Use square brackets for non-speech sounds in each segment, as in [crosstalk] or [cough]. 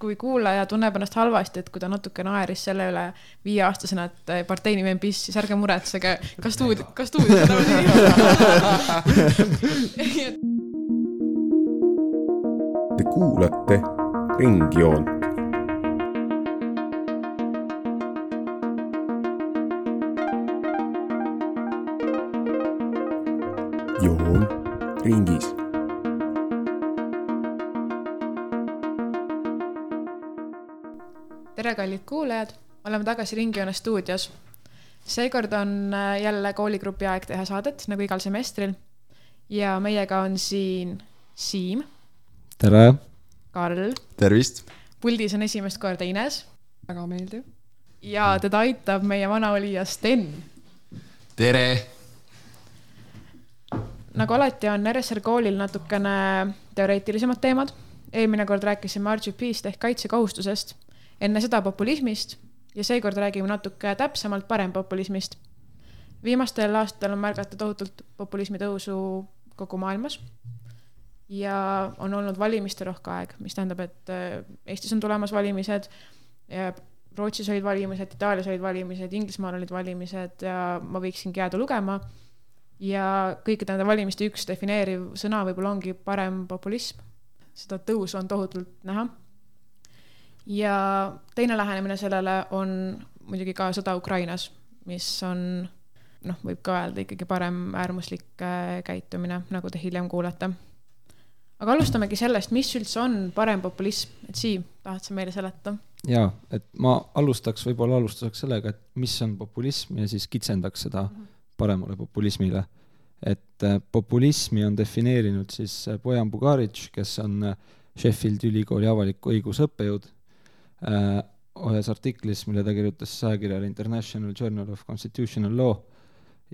kui kuulaja tunneb ennast halvasti, et kui ta natuke naeris selle üle viieaastasena, et eh, partei nimi on Piss, siis ärge muretsege, ka stuudio, ka stuudios olevad [laughs] inimesed. Te kuulate Ringjoont. joon ringis tere, kallid kuulajad, oleme tagasi Ringjoone stuudios. seekord on äh, jälle kooligrupi aeg teha saadet, nagu igal semestril. ja meiega on siin Siim. tere. Karl. tervist. puldis on esimest korda Ines. väga meeldiv. ja teda aitab meie vana olija Sten. tere. nagu alati on RSR koolil natukene teoreetilisemad teemad. eelmine kord rääkisime RGP-st ehk kaitsekohustusest enne seda populismist ja seekord räägime natuke täpsemalt parempopulismist. viimastel aastatel on märgata tohutult populismi tõusu kogu maailmas. ja on olnud valimiste rohke aeg, mis tähendab, et äh, Eestis on tulemas valimised Rootsis olid valimised, Itaalias olid valimised, Inglismaal olid valimised ja ma võiksingi jääda lugema. ja kõikide nende valimiste üks defineeriv sõna võib-olla ongi parem populism. seda tõusu on tohutult näha ja teine lähenemine sellele on muidugi ka sõda Ukrainas, mis on noh, võib ka öelda ikkagi parem äärmuslik äh, käitumine, nagu te hiljem kuulete. aga alustamegi sellest, mis üldse on parempopulism, et Siim, tahad sa meile seletada? jaa, et ma alustaks võib-olla alustuseks sellega, et mis on populism ja siis kitsendaks seda mhm. paremale populismile. et äh, populismi on defineerinud siis äh, Bojan Bugaric, kes on Sheffieldi ülikooli avaliku õiguse õppejõud ühes artiklis, mille ta kirjutas ajakirjale International Journal of Constitutional Law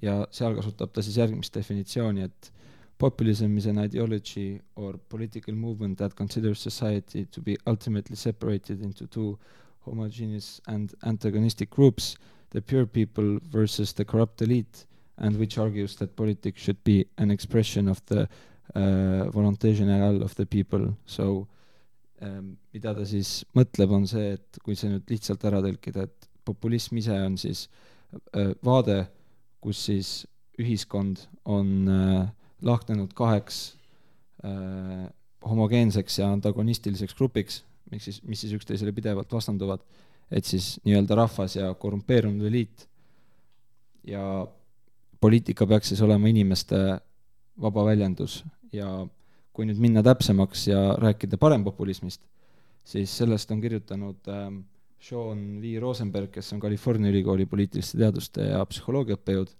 ja seal kasutab ta siis järgmist definitsiooni, et populism is an ideology or political movement that considers society to be ultimately separated into two homogeneous and antagonistic groups, the pure people versus the corrupt elite, and which argues that politics should be an expression of the uh, volonté générale of the people, so mida ta siis mõtleb, on see, et kui see nüüd lihtsalt ära tõlkida, et populism ise on siis äh, vaade, kus siis ühiskond on äh, lahknenud kaheks äh, homogeenseks ja antagonistiliseks grupiks, miks siis, mis siis üksteisele pidevalt vastanduvad, et siis nii-öelda rahvas ja korrumpeerunud eliit. Ja poliitika peaks siis olema inimeste vaba väljendus ja kui nüüd minna täpsemaks ja rääkida parempopulismist, siis sellest on kirjutanud ähm, Sean V. Rosenberg, kes on California ülikooli poliitiliste teaduste ja psühholoogia õppejõud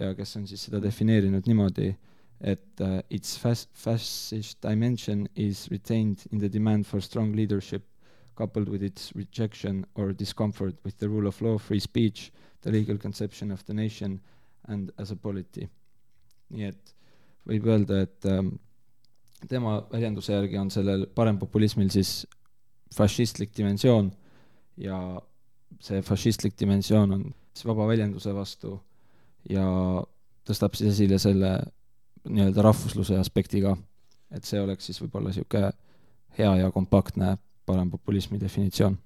ja kes on siis seda defineerinud niimoodi, et uh, its fas-, fascist dimension is retained in the demand for strong leadership coupled with its rejection or discomfort with the rule of law, free speech, the legal conception of the nation and as a polity. nii et võib öelda, et um, tema väljenduse järgi on sellel parempopulismil siis fašistlik dimensioon ja see fašistlik dimensioon on siis vaba väljenduse vastu ja tõstab siis esile selle nii-öelda rahvusluse aspekti ka. et see oleks siis võib-olla niisugune hea ja kompaktne parempopulismi definitsioon.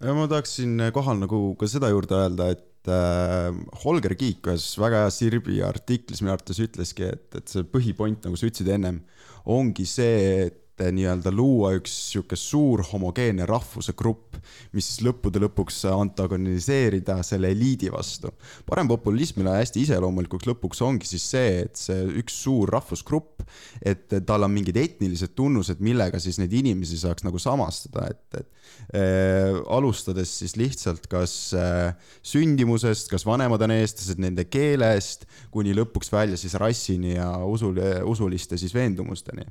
ma tahaksin kohal nagu ka seda juurde öelda, et äh, Holger Kiik ühes väga hea Sirbi artiklis minu arvates ütleski, et, et see põhipoint, nagu sa ütlesid ennem ongi see, et nii-öelda luua üks sihuke suur homogeenne rahvuse grupp, mis siis lõppude lõpuks antagoniseerida selle eliidi vastu. parempopulismile hästi iseloomulikuks lõpuks ongi siis see, et see üks suur rahvusgrupp, et tal on mingid etnilised tunnused, millega siis neid inimesi saaks nagu samastada, et, et äh, alustades siis lihtsalt kas äh, sündimusest, kas vanemad on eestlased, nende keelest, kuni lõpuks välja siis rassini ja usul, usuliste siis veendumusteni.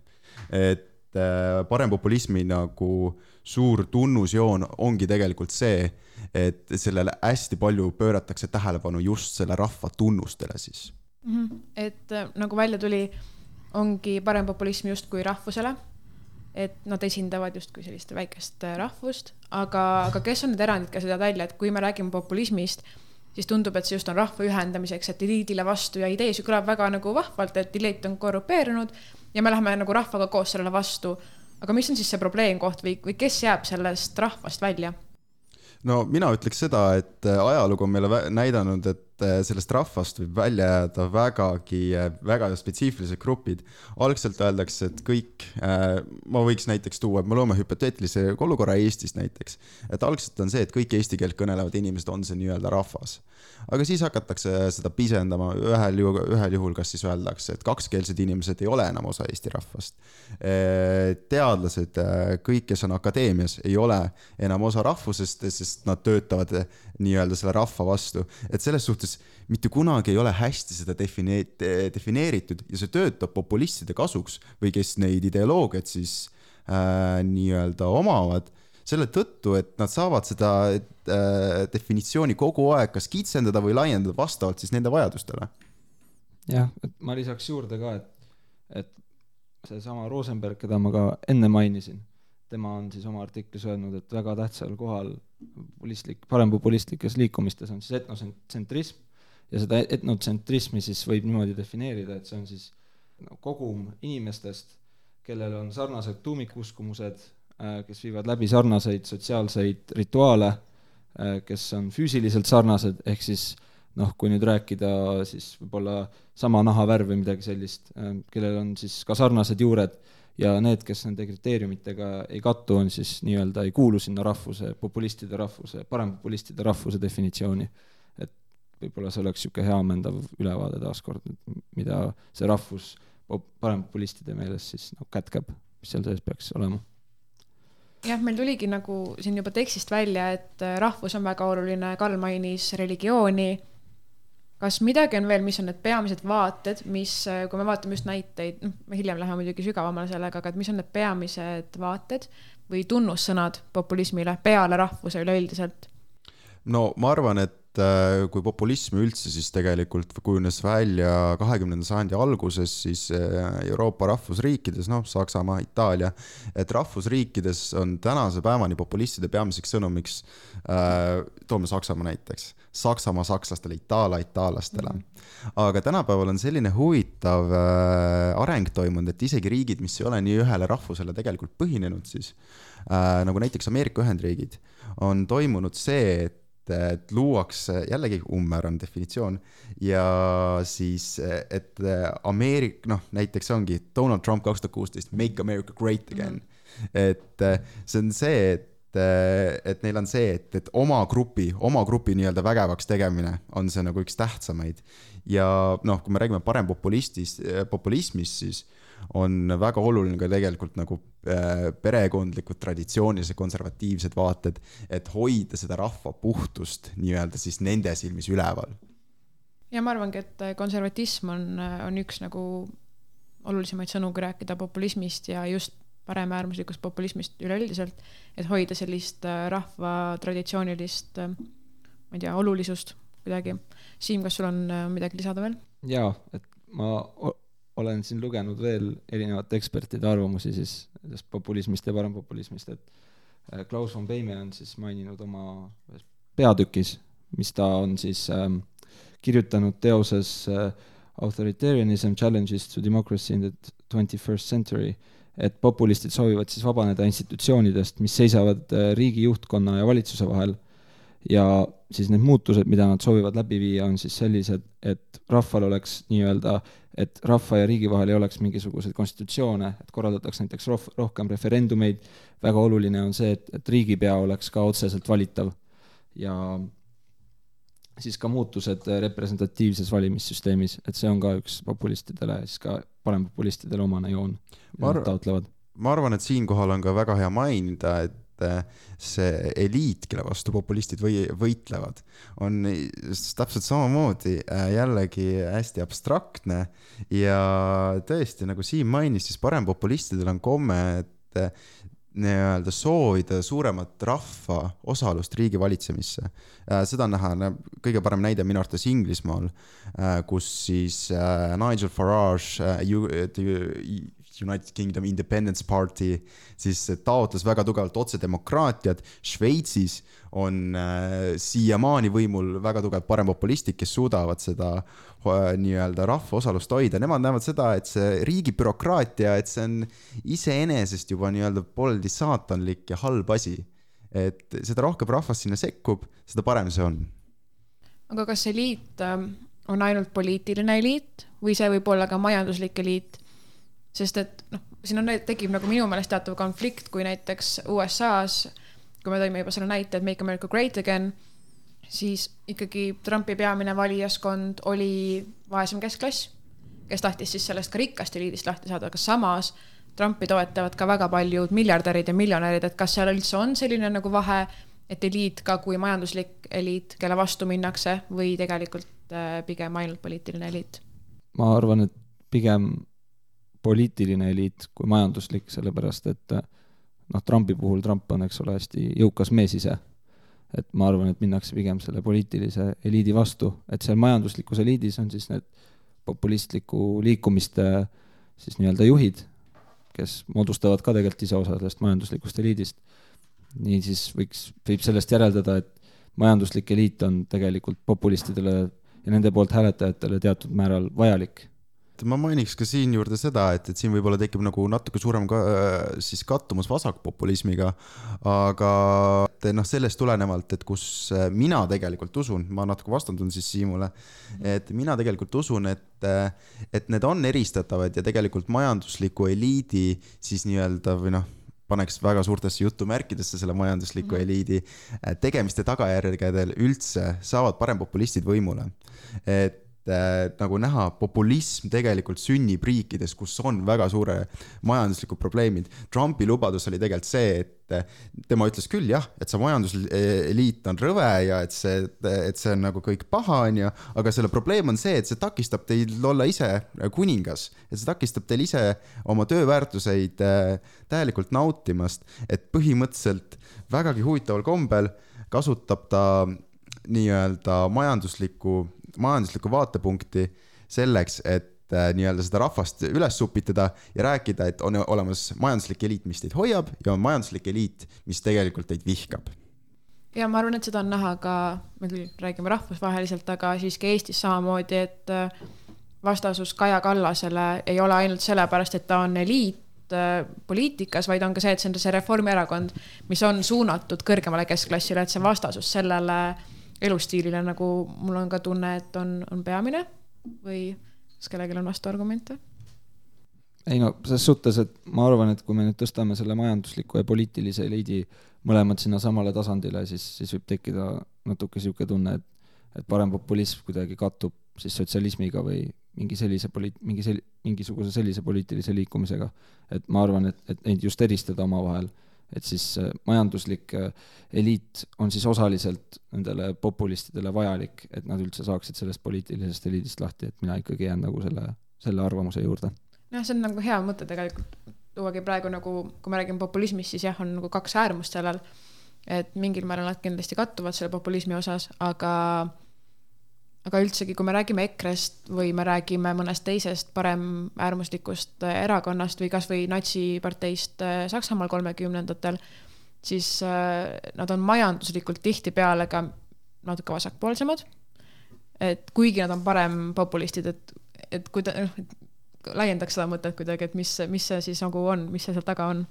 et Äh, parempopulismi nagu suur tunnusjoon ongi tegelikult see, et sellele hästi palju pööratakse tähelepanu just selle rahva tunnustele siis mm. -hmm. et äh, nagu välja tuli, ongi parempopulism justkui rahvusele, et nad esindavad justkui sellist väikest äh, rahvust, aga, aga kes on need erandid, kes seda välja, et kui me räägime populismist, siis tundub, et see just on rahva ühendamiseks, et eliidile vastu ja idee, see kõlab väga nagu vahvalt, et eliit on korrupeerunud ja me läheme nagu rahvaga koos sellele vastu. aga mis on siis see probleemkoht või, või kes jääb sellest rahvast välja? no mina ütleks seda, et äh, ajalugu on meile näidanud, et äh, sellest rahvast võib välja jääda vägagi, väga spetsiifilised grupid. algselt öeldakse, et kõik, ma võiks näiteks tuua, et me loome hüpoteetilise olukorra Eestist näiteks, et algselt on see, et kõik eesti keelt kõnelevad inimesed on see nii-öelda rahvas. aga siis hakatakse seda pisendama, ühel juhul, ühel juhul kas siis öeldakse, et kakskeelsed inimesed ei ole enam osa Eesti rahvast. teadlased, kõik, kes on akadeemias, ei ole enam osa rahvusest, sest nad töötavad nii-öelda selle rahva vastu. et selles suhtes mitte kunagi ei ole hästi seda define-, defineeritud ja see töötab populistide kasuks või kes neid ideoloogiaid siis äh, nii-öelda omavad selle tõttu, et nad saavad seda äh, definitsiooni kogu aeg kas kitsendada või laiendada vastavalt siis nende vajadustele. jah, et ma lisaks juurde ka, et, et seesama Rosenberg, keda ma ka enne mainisin, tema on siis oma artiklis öelnud, et väga tähtsal kohal populistlik, parempopulistlikes liikumistes on siis etnotsentrism ja seda etnotsentrismi siis võib niimoodi defineerida, et see on siis no, kogum inimestest, kellel on sarnased tuumikuskumused, kes viivad läbi sarnaseid sotsiaalseid rituaale, kes on füüsiliselt sarnased, ehk siis noh, kui nüüd rääkida siis võib-olla sama nahavärv või midagi sellist, kellel on siis ka sarnased juured ja need, kes nende kriteeriumitega ei kattu, on siis nii-öelda ei kuulu sinna rahvuse, populistide rahvuse, parempopulistide rahvuse definitsiooni. et võib-olla see oleks niisugune hea ammendav ülevaade taaskord, mida see rahvus pop- parempopulistide meelest siis nagu kätkeb, mis seal sees peaks olema jah, meil tuligi nagu siin juba tekstist välja, et äh, rahvus on väga oluline, Karl mainis religiooni. Kas midagi on veel, mis on need peamised vaated, mis, kui me vaatame just näiteid, noh, me hiljem läheme muidugi sügavamale sellega, aga et mis on need peamised vaated või tunnussõnad populismile peale rahvuse üleüldiselt? no ma arvan, et äh, kui populism üldse siis tegelikult kujunes välja kahekümnenda sajandi alguses, siis äh, Euroopa rahvusriikides, noh, Saksamaa, Itaalia, et rahvusriikides on tänase päevani populistide peamiseks sõnumiks äh,, toome Saksamaa näiteks, Saksamaa sakslastele, Itaalia itaallastele. Aga tänapäeval on selline huvitav areng toimunud, et isegi riigid, mis ei ole nii ühele rahvusele tegelikult põhinenud siis nagu näiteks Ameerika Ühendriigid, on toimunud see, et et luuakse jällegi umbmäärane definitsioon ja siis, et Ameerik-, noh, näiteks ongi Donald Trump kaks tuhat kuusteist, Make America Great Again. -hmm. et see on see, et et neil on see, et, et oma grupi, oma grupi nii-öelda vägevaks tegemine on see nagu üks tähtsamaid. ja noh, kui me räägime parempopulistist, populismist, siis on väga oluline ka tegelikult nagu äh, perekondlikud traditsioonilised konservatiivsed vaated, et hoida seda rahva puhtust nii-öelda siis nende silmis üleval. ja ma arvangi, et konservatism on, on üks nagu olulisemaid sõnu, kui rääkida populismist ja just paremäärmuslikust populismist üleüldiselt, et hoida sellist äh, rahva traditsioonilist, ma ei tea, olulisust kuidagi. Siim, kas sul on äh, midagi lisada veel? jaa, et ma olen siin lugenud veel erinevate ekspertide arvamusi siis sellest populismist ja parempopulismist, et äh, Klaus von Beime on siis maininud oma ühes peatükis, mis ta on siis ähm, kirjutanud teoses äh, Authoritarianism Challenges to Democracy in the twenty first century, et populistid soovivad siis vabaneda institutsioonidest, mis seisavad äh, riigi juhtkonna ja valitsuse vahel. Ja siis need muutused, mida nad soovivad läbi viia, on siis sellised, et rahval oleks nii-öelda, et rahva ja riigi vahel ei oleks mingisuguseid konstitutsioone, et korraldataks näiteks roh-, rohkem referendumeid, väga oluline on see, et, et riigipea oleks ka otseselt valitav ja siis ka muutused representatiivses valimissüsteemis, et see on ka üks populistidele, siis ka parempopulistidele omane joon, mida nad taotlevad. ma arvan, et siinkohal on ka väga hea mainida, et äh, see eliit, kelle vastu populistid või võitlevad, on täpselt samamoodi äh, jällegi hästi abstraktne ja tõesti, nagu Siim mainis, siis parempopulistidel on komme, et äh, nii-öelda soovida suuremat rahva osalust riigi valitsemisse. seda on näha, kõige parem näide minu arvates Inglismaal, kus siis Nigel Farage, United Kingdom Independence Party, siis taotles väga tugevalt otsedemokraatiat. Šveitsis on äh, siiamaani võimul väga tugev parempopulistid, kes suudavad seda äh, nii-öelda rahva osalust hoida, nemad näevad seda, et see riigi bürokraatia, et see on iseenesest juba nii-öelda pooleldi saatanlik ja halb asi. et seda rohkem rahvas sinna sekkub, seda parem see on. aga kas eliit ähm, on ainult poliitiline eliit või see võib olla ka majanduslik eliit? Sest et noh, siin on, tekib nagu minu meelest teatav konflikt, kui näiteks USA-s, kui me tõime juba selle näite, et Make America Great Again, siis ikkagi Trumpi peamine valijaskond oli vaesem keskklass, kes tahtis siis sellest ka rikkast eliidist lahti saada, aga samas Trumpi toetavad ka väga paljud miljardärid ja miljonärid, et kas seal üldse on selline nagu vahe, et eliit ka kui majanduslik eliit, kelle vastu minnakse või tegelikult äh, pigem ainult poliitiline eliit? ma arvan, et pigem poliitiline eliit kui majanduslik, sellepärast et noh, Trumpi puhul Trump on, eks ole, hästi jõukas mees ise. et ma arvan, et minnakse pigem selle poliitilise eliidi vastu, et seal majanduslikus eliidis on siis need populistliku liikumiste siis nii-öelda juhid, kes moodustavad ka tegelikult ise osa sellest majanduslikust eliidist. niisiis võiks, võib sellest järeldada, et majanduslik eliit on tegelikult populistidele ja nende poolt hääletajatele teatud määral vajalik ma mainiks ka siin juurde seda, et, et siin võib-olla tekib nagu natuke suurem ka, äh, siis kattumus vasakpopulismiga, aga noh, sellest tulenevalt, et kus äh, mina tegelikult usun, ma natuke vastandun siis Siimule, et mina tegelikult usun, et, äh, et need on eristatavad ja tegelikult majandusliku eliidi siis nii-öelda või noh, paneks väga suurtesse jutumärkidesse selle majandusliku mhm. eliidi tegemiste tagajärgedel üldse saavad parempopulistid võimule. et äh, nagu näha, populism tegelikult sünnib riikides, kus on väga suure majanduslikud probleemid. Trumpi lubadus oli tegelikult see, et äh, tema ütles küll jah, et see majanduseliit on rõve ja et see, et see on nagu kõik paha, onju, aga selle probleem on see, et see takistab teil olla ise kuningas, et see takistab teil ise oma tööväärtuseid äh, täielikult nautimast, et põhimõtteliselt vägagi huvitaval kombel kasutab ta nii-öelda majanduslikku majanduslikku vaatepunkti selleks, et äh, nii-öelda seda rahvast üles supitada ja rääkida, et on olemas majanduslik eliit, mis teid hoiab ja on majanduslik eliit, mis tegelikult teid vihkab. ja ma arvan, et seda on näha ka, me küll räägime rahvusvaheliselt, aga siiski Eestis samamoodi, et äh, vastasus Kaja Kallasele ei ole ainult sellepärast, et ta on eliit äh, poliitikas, vaid on ka see, et see on see Reformierakond, mis on suunatud kõrgemale keskklassile, et see vastasus sellele elustiilile nagu mul on ka tunne, et on, on peamine või kas kellelgi on vastuargumente? ei no selles suhtes, et ma arvan, et kui me nüüd tõstame selle majandusliku ja poliitilise eliidi mõlemad sinna samale tasandile, siis, siis võib tekkida natuke niisugune tunne, et et parempopulism kuidagi kattub siis sotsialismiga või mingi sellise poliit-, mingi sel-, mingisuguse sellise poliitilise liikumisega. et ma arvan, et, et neid just eristada omavahel et siis äh, majanduslik äh, eliit on siis osaliselt nendele populistidele vajalik, et nad üldse saaksid sellest poliitilisest eliidist lahti, et mina ikkagi jään nagu selle, selle arvamuse juurde. jah, see on nagu hea mõte tegelikult, tuuagi praegu nagu, kui me räägime populismist, siis jah, on nagu kaks äärmust sellel, et mingil määral nad kindlasti kattuvad selle populismi osas, aga aga üldsegi, kui me räägime EKRE-st või me räägime mõnest teisest paremäärmuslikust äh, erakonnast või kasvõi natsiparteist äh, Saksamaal kolmekümnendatel, siis äh, nad on majanduslikult tihtipeale ka natuke vasakpoolsemad. et kuigi nad on parempopulistid, et, et kui ta, noh, laiendaks seda mõtet kuidagi, et mis, mis see siis nagu on, mis see seal taga on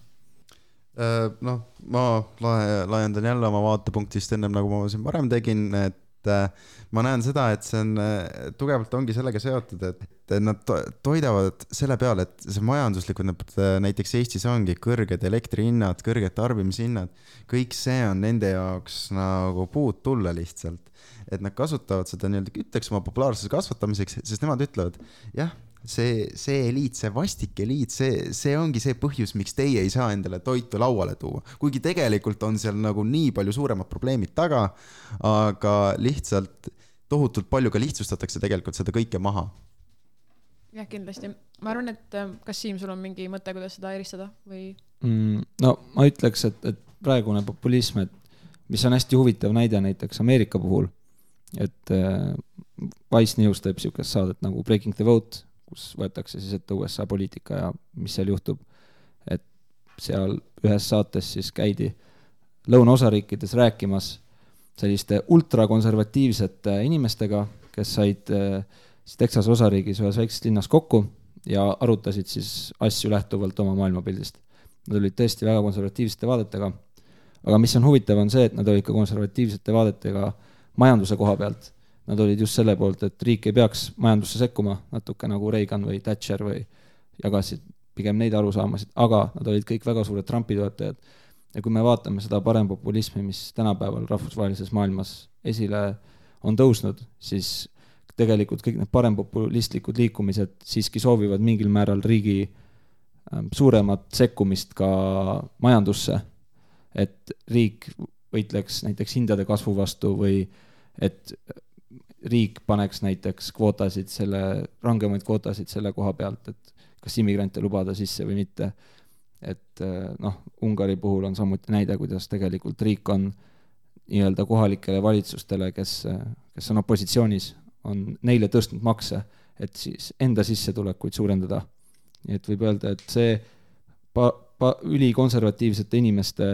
noh, ma laiendan jälle oma vaatepunktist ennem, nagu ma siin varem tegin, et et äh, ma näen seda, et see on äh, tugevalt ongi sellega seotud, et nad toidavad selle peale, et see majanduslikult, äh, näiteks Eestis ongi kõrged elektrihinnad, kõrged tarbimishinnad, kõik see on nende jaoks nagu puud tulla lihtsalt. et nad kasutavad seda nii-öelda kütteks oma populaarsuse kasvatamiseks, sest nemad ütlevad, jah see, see eliit, see vastik eliit, see, see ongi see põhjus, miks teie ei saa endale toitu lauale tuua. kuigi tegelikult on seal nagu nii palju suuremad probleemid taga, aga lihtsalt tohutult palju ka lihtsustatakse tegelikult seda kõike maha. jah, kindlasti. ma arvan, et äh, kas Siim, sul on mingi mõte, kuidas seda eristada või mm,? no ma ütleks, et, et praegune populism, et mis on hästi huvitav näide näiteks Ameerika puhul, et äh, Wise News teeb niisugust saadet nagu Breaking the Vote kus võetakse siis ette USA poliitika ja mis seal juhtub. et seal ühes saates siis käidi lõunaosariikides rääkimas selliste ultrakonservatiivsete inimestega, kes said äh, siis Texase osariigis ühes väikses linnas kokku ja arutasid siis asju lähtuvalt oma maailmapildist. Nad olid tõesti väga konservatiivsete vaadetega, aga mis on huvitav, on see, et nad olid ka konservatiivsete vaadetega majanduse koha pealt. Nad olid just selle poolt, et riik ei peaks majandusse sekkuma, natuke nagu Reagan või Thatcher või jagasid pigem neid arusaamasid, aga nad olid kõik väga suured Trumpi toetajad ja kui me vaatame seda parempopulismi, mis tänapäeval rahvusvahelises maailmas esile on tõusnud, siis tegelikult kõik need parempopulistlikud liikumised siiski soovivad mingil määral riigi ähm, suuremat sekkumist ka majandusse. et riik võitleks näiteks hindade kasvu vastu või et riik paneks näiteks kvootasid selle, rangemaid kvootasid selle koha pealt, et kas immigrante lubada sisse või mitte et eh, noh, Ungari puhul on samuti näide, kuidas tegelikult riik on nii-öelda kohalikele valitsustele, kes, kes on opositsioonis, on neile tõstnud makse, et siis enda sissetulekuid suurendada. nii et võib öelda, et see pa-, pa-, ülikonservatiivsete inimeste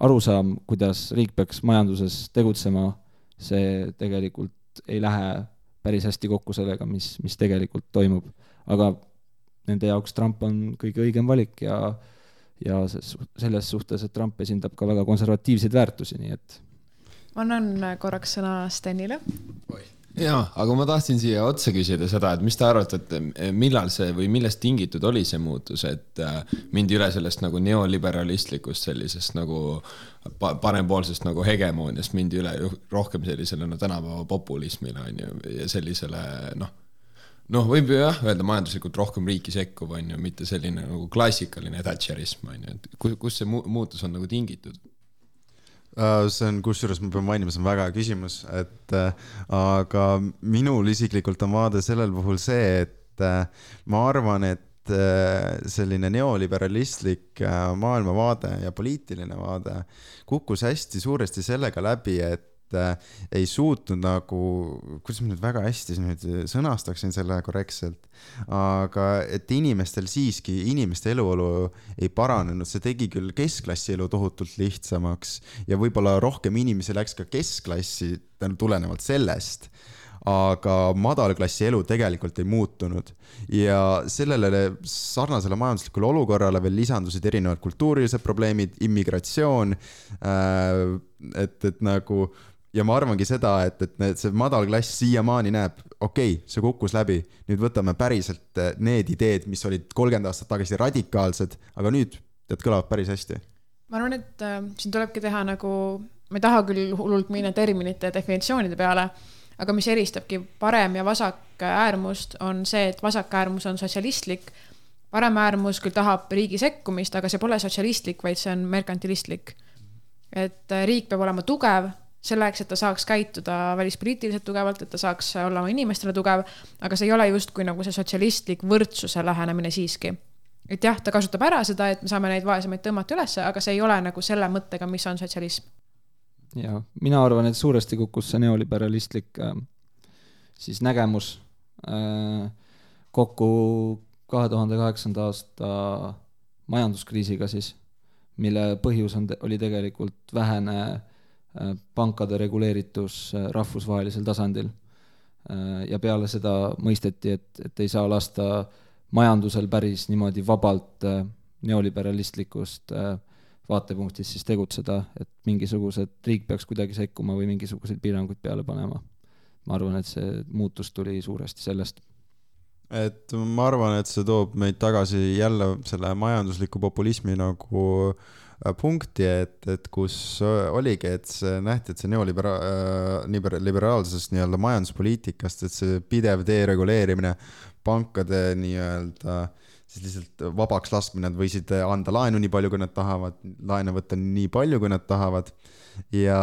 arusaam, kuidas riik peaks majanduses tegutsema, see tegelikult ei lähe päris hästi kokku sellega, mis, mis tegelikult toimub. aga nende jaoks Trump on kõige õigem valik ja ja selles suhtes, et Trump esindab ka väga konservatiivseid väärtusi, nii et. ma annan korraks sõna Stenile. Jaa, aga ma tahtsin siia otsa küsida seda, et mis te arvate, et millal see või millest tingitud oli see muutus, et äh, mindi üle sellest nagu neoliberalistlikust sellisest nagu parempoolsest nagu hegemooniast mindi üle rohkem sellisele no tänapäeva populismile on ju ja sellisele noh noh, võib ju jah öelda majanduslikult rohkem riiki sekkuv, on ju, mitte selline nagu klassikaline Thatcherism, on ju, et kus, kus see mu muutus on nagu tingitud? Äh, see on, kusjuures ma pean mainima, see on väga hea küsimus, et äh, aga minul isiklikult on vaade sellel puhul see, et äh, ma arvan, et selline neoliberalistlik maailmavaade ja poliitiline vaade kukkus hästi suuresti sellega läbi, et äh, ei suutnud nagu, kuidas ma nüüd väga hästi nüüd sõnastaksin selle korrektselt, aga et inimestel siiski, inimeste eluolu ei paranenud, see tegi küll keskklassi elu tohutult lihtsamaks ja võib-olla rohkem inimesi läks ka keskklassi tulenevalt sellest aga madalklassi elu tegelikult ei muutunud ja sellele sarnasele majanduslikule olukorrale veel lisandusid erinevad kultuurilised probleemid, immigratsioon. Äh, et, et nagu ja ma arvangi seda, et, et need, see madalklass siiamaani näeb, okei okay,, see kukkus läbi, nüüd võtame päriselt eh, need ideed, mis olid kolmkümmend aastat tagasi radikaalsed, aga nüüd need kõlavad päris hästi. ma arvan, et äh, siin tulebki teha nagu, ma ei taha küll hullult minna terminite ja definitsioonide peale, aga mis eristabki parem ja vasak äärmust, on see, et vasak äärmus on sotsialistlik, parem äärmus küll tahab riigi sekkumist, aga see pole sotsialistlik, vaid see on merkantilistlik. et äh, riik peab olema tugev selleks, et ta saaks käituda välispoliitiliselt tugevalt, et ta saaks olla oma inimestele tugev, aga see ei ole justkui nagu see sotsialistlik võrdsuse lähenemine siiski. et jah, ta kasutab ära seda, et me saame neid vaesemaid tõmmata ülesse, aga see ei ole nagu selle mõttega, mis on sotsialism. ja mina arvan, et suuresti kukkus see neoliberalistlik äh, siis nägemus äh, kokku kahe tuhande kaheksanda aasta majanduskriisiga siis, mille põhjus on, oli tegelikult vähene äh, Äh, pankade reguleeritus äh, rahvusvahelisel tasandil. Äh, ja peale seda mõisteti, et, et ei saa lasta majandusel päris niimoodi vabalt neoliberalistlikust vaatepunktist siis tegutseda, et mingisugused, riik peaks kuidagi sekkuma või mingisuguseid piiranguid peale panema. ma arvan, et see muutus tuli suuresti sellest et ma arvan, et see toob meid tagasi jälle selle majandusliku populismi nagu äh, Äh, punkti, et, et kus äh, oligi, et see nähti, et see neolibera- äh,, liberaalsest nii-öelda majanduspoliitikast, et see pidev dereguleerimine, pankade nii-öelda siis lihtsalt vabaks laskmine, nad võisid anda laenu nii palju, kui nad tahavad, laene võtta nii palju, kui nad tahavad ja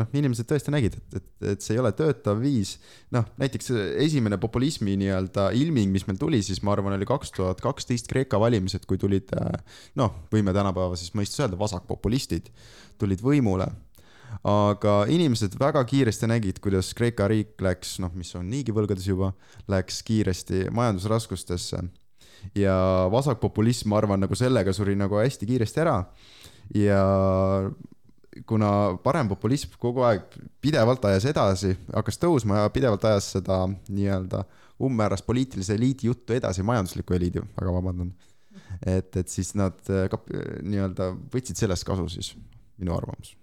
noh, inimesed tõesti nägid, et, et, et see ei ole töötav viis. noh, näiteks esimene populismi nii-öelda ilming, mis meil tuli, siis ma arvan, oli kaks tuhat kaksteist Kreeka valimised, kui tulid noh, võime tänapäeva siis mõistes öelda, vasakpopulistid tulid võimule. Aga inimesed väga kiiresti nägid, kuidas Kreeka riik läks, noh, mis on niigi võlgades juba, läks kiiresti majandusraskustesse. Ja vasakpopulism, ma arvan, nagu sellega suri nagu hästi kiiresti ära. Ja kuna parempopulism kogu aeg pidevalt ajas edasi, hakkas tõusma ja pidevalt ajas seda nii-öelda umbmäärast poliitilise eliidi juttu edasi, majandusliku eliidi, väga vabandan. et, et siis nad äh, nii-öelda võtsid sellest kasu siis, minu arvamus.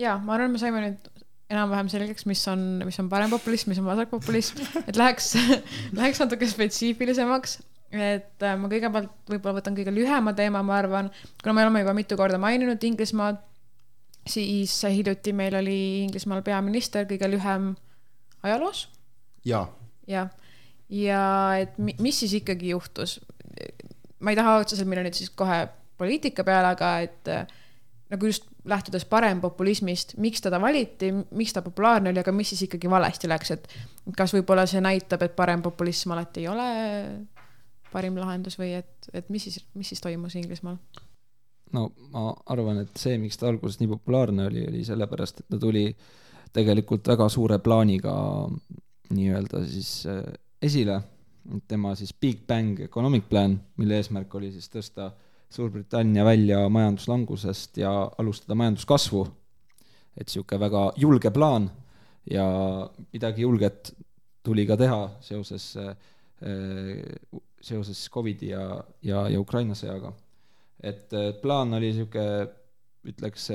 Ja ma arvan, me saime nüüd enam-vähem selgeks, mis on, mis on parempopulism, mis on vasakpopulism, et läheks, [laughs] läheks natuke spetsiifilisemaks. Et äh, ma kõigepealt võib-olla võtan kõige lühema teema, ma arvan, kuna me oleme juba mitu korda maininud Inglismaad, siis hiljuti meil oli Inglismaal peaminister kõige lühem ajaloos. Jaa, jah, ja et mi- mis siis ikkagi juhtus. ma ei taha otseselt minna nüüd siis kohe poliitika peale, aga et äh, nagu just lähtudes parempopulismist, miks teda valiti, miks ta populaarne oli, aga mis siis ikkagi valesti läks, et kas võib-olla see näitab, et parempopulism alati ei ole parim lahendus või et, et mis siis, mis siis toimus Inglismaal? no ma arvan, et see, miks ta alguses nii populaarne oli, oli sellepärast, et ta tuli tegelikult väga suure plaaniga nii-öelda siis äh, esile. tema siis Big Bang Economic Plan, mille eesmärk oli siis tõsta Suurbritannia välja majanduslangusest ja alustada majanduskasvu. et sihuke väga julge plaan ja midagi julget tuli ka teha seoses, seoses Covidi ja, ja, ja Ukraina sõjaga et plaan oli sihuke, ütleks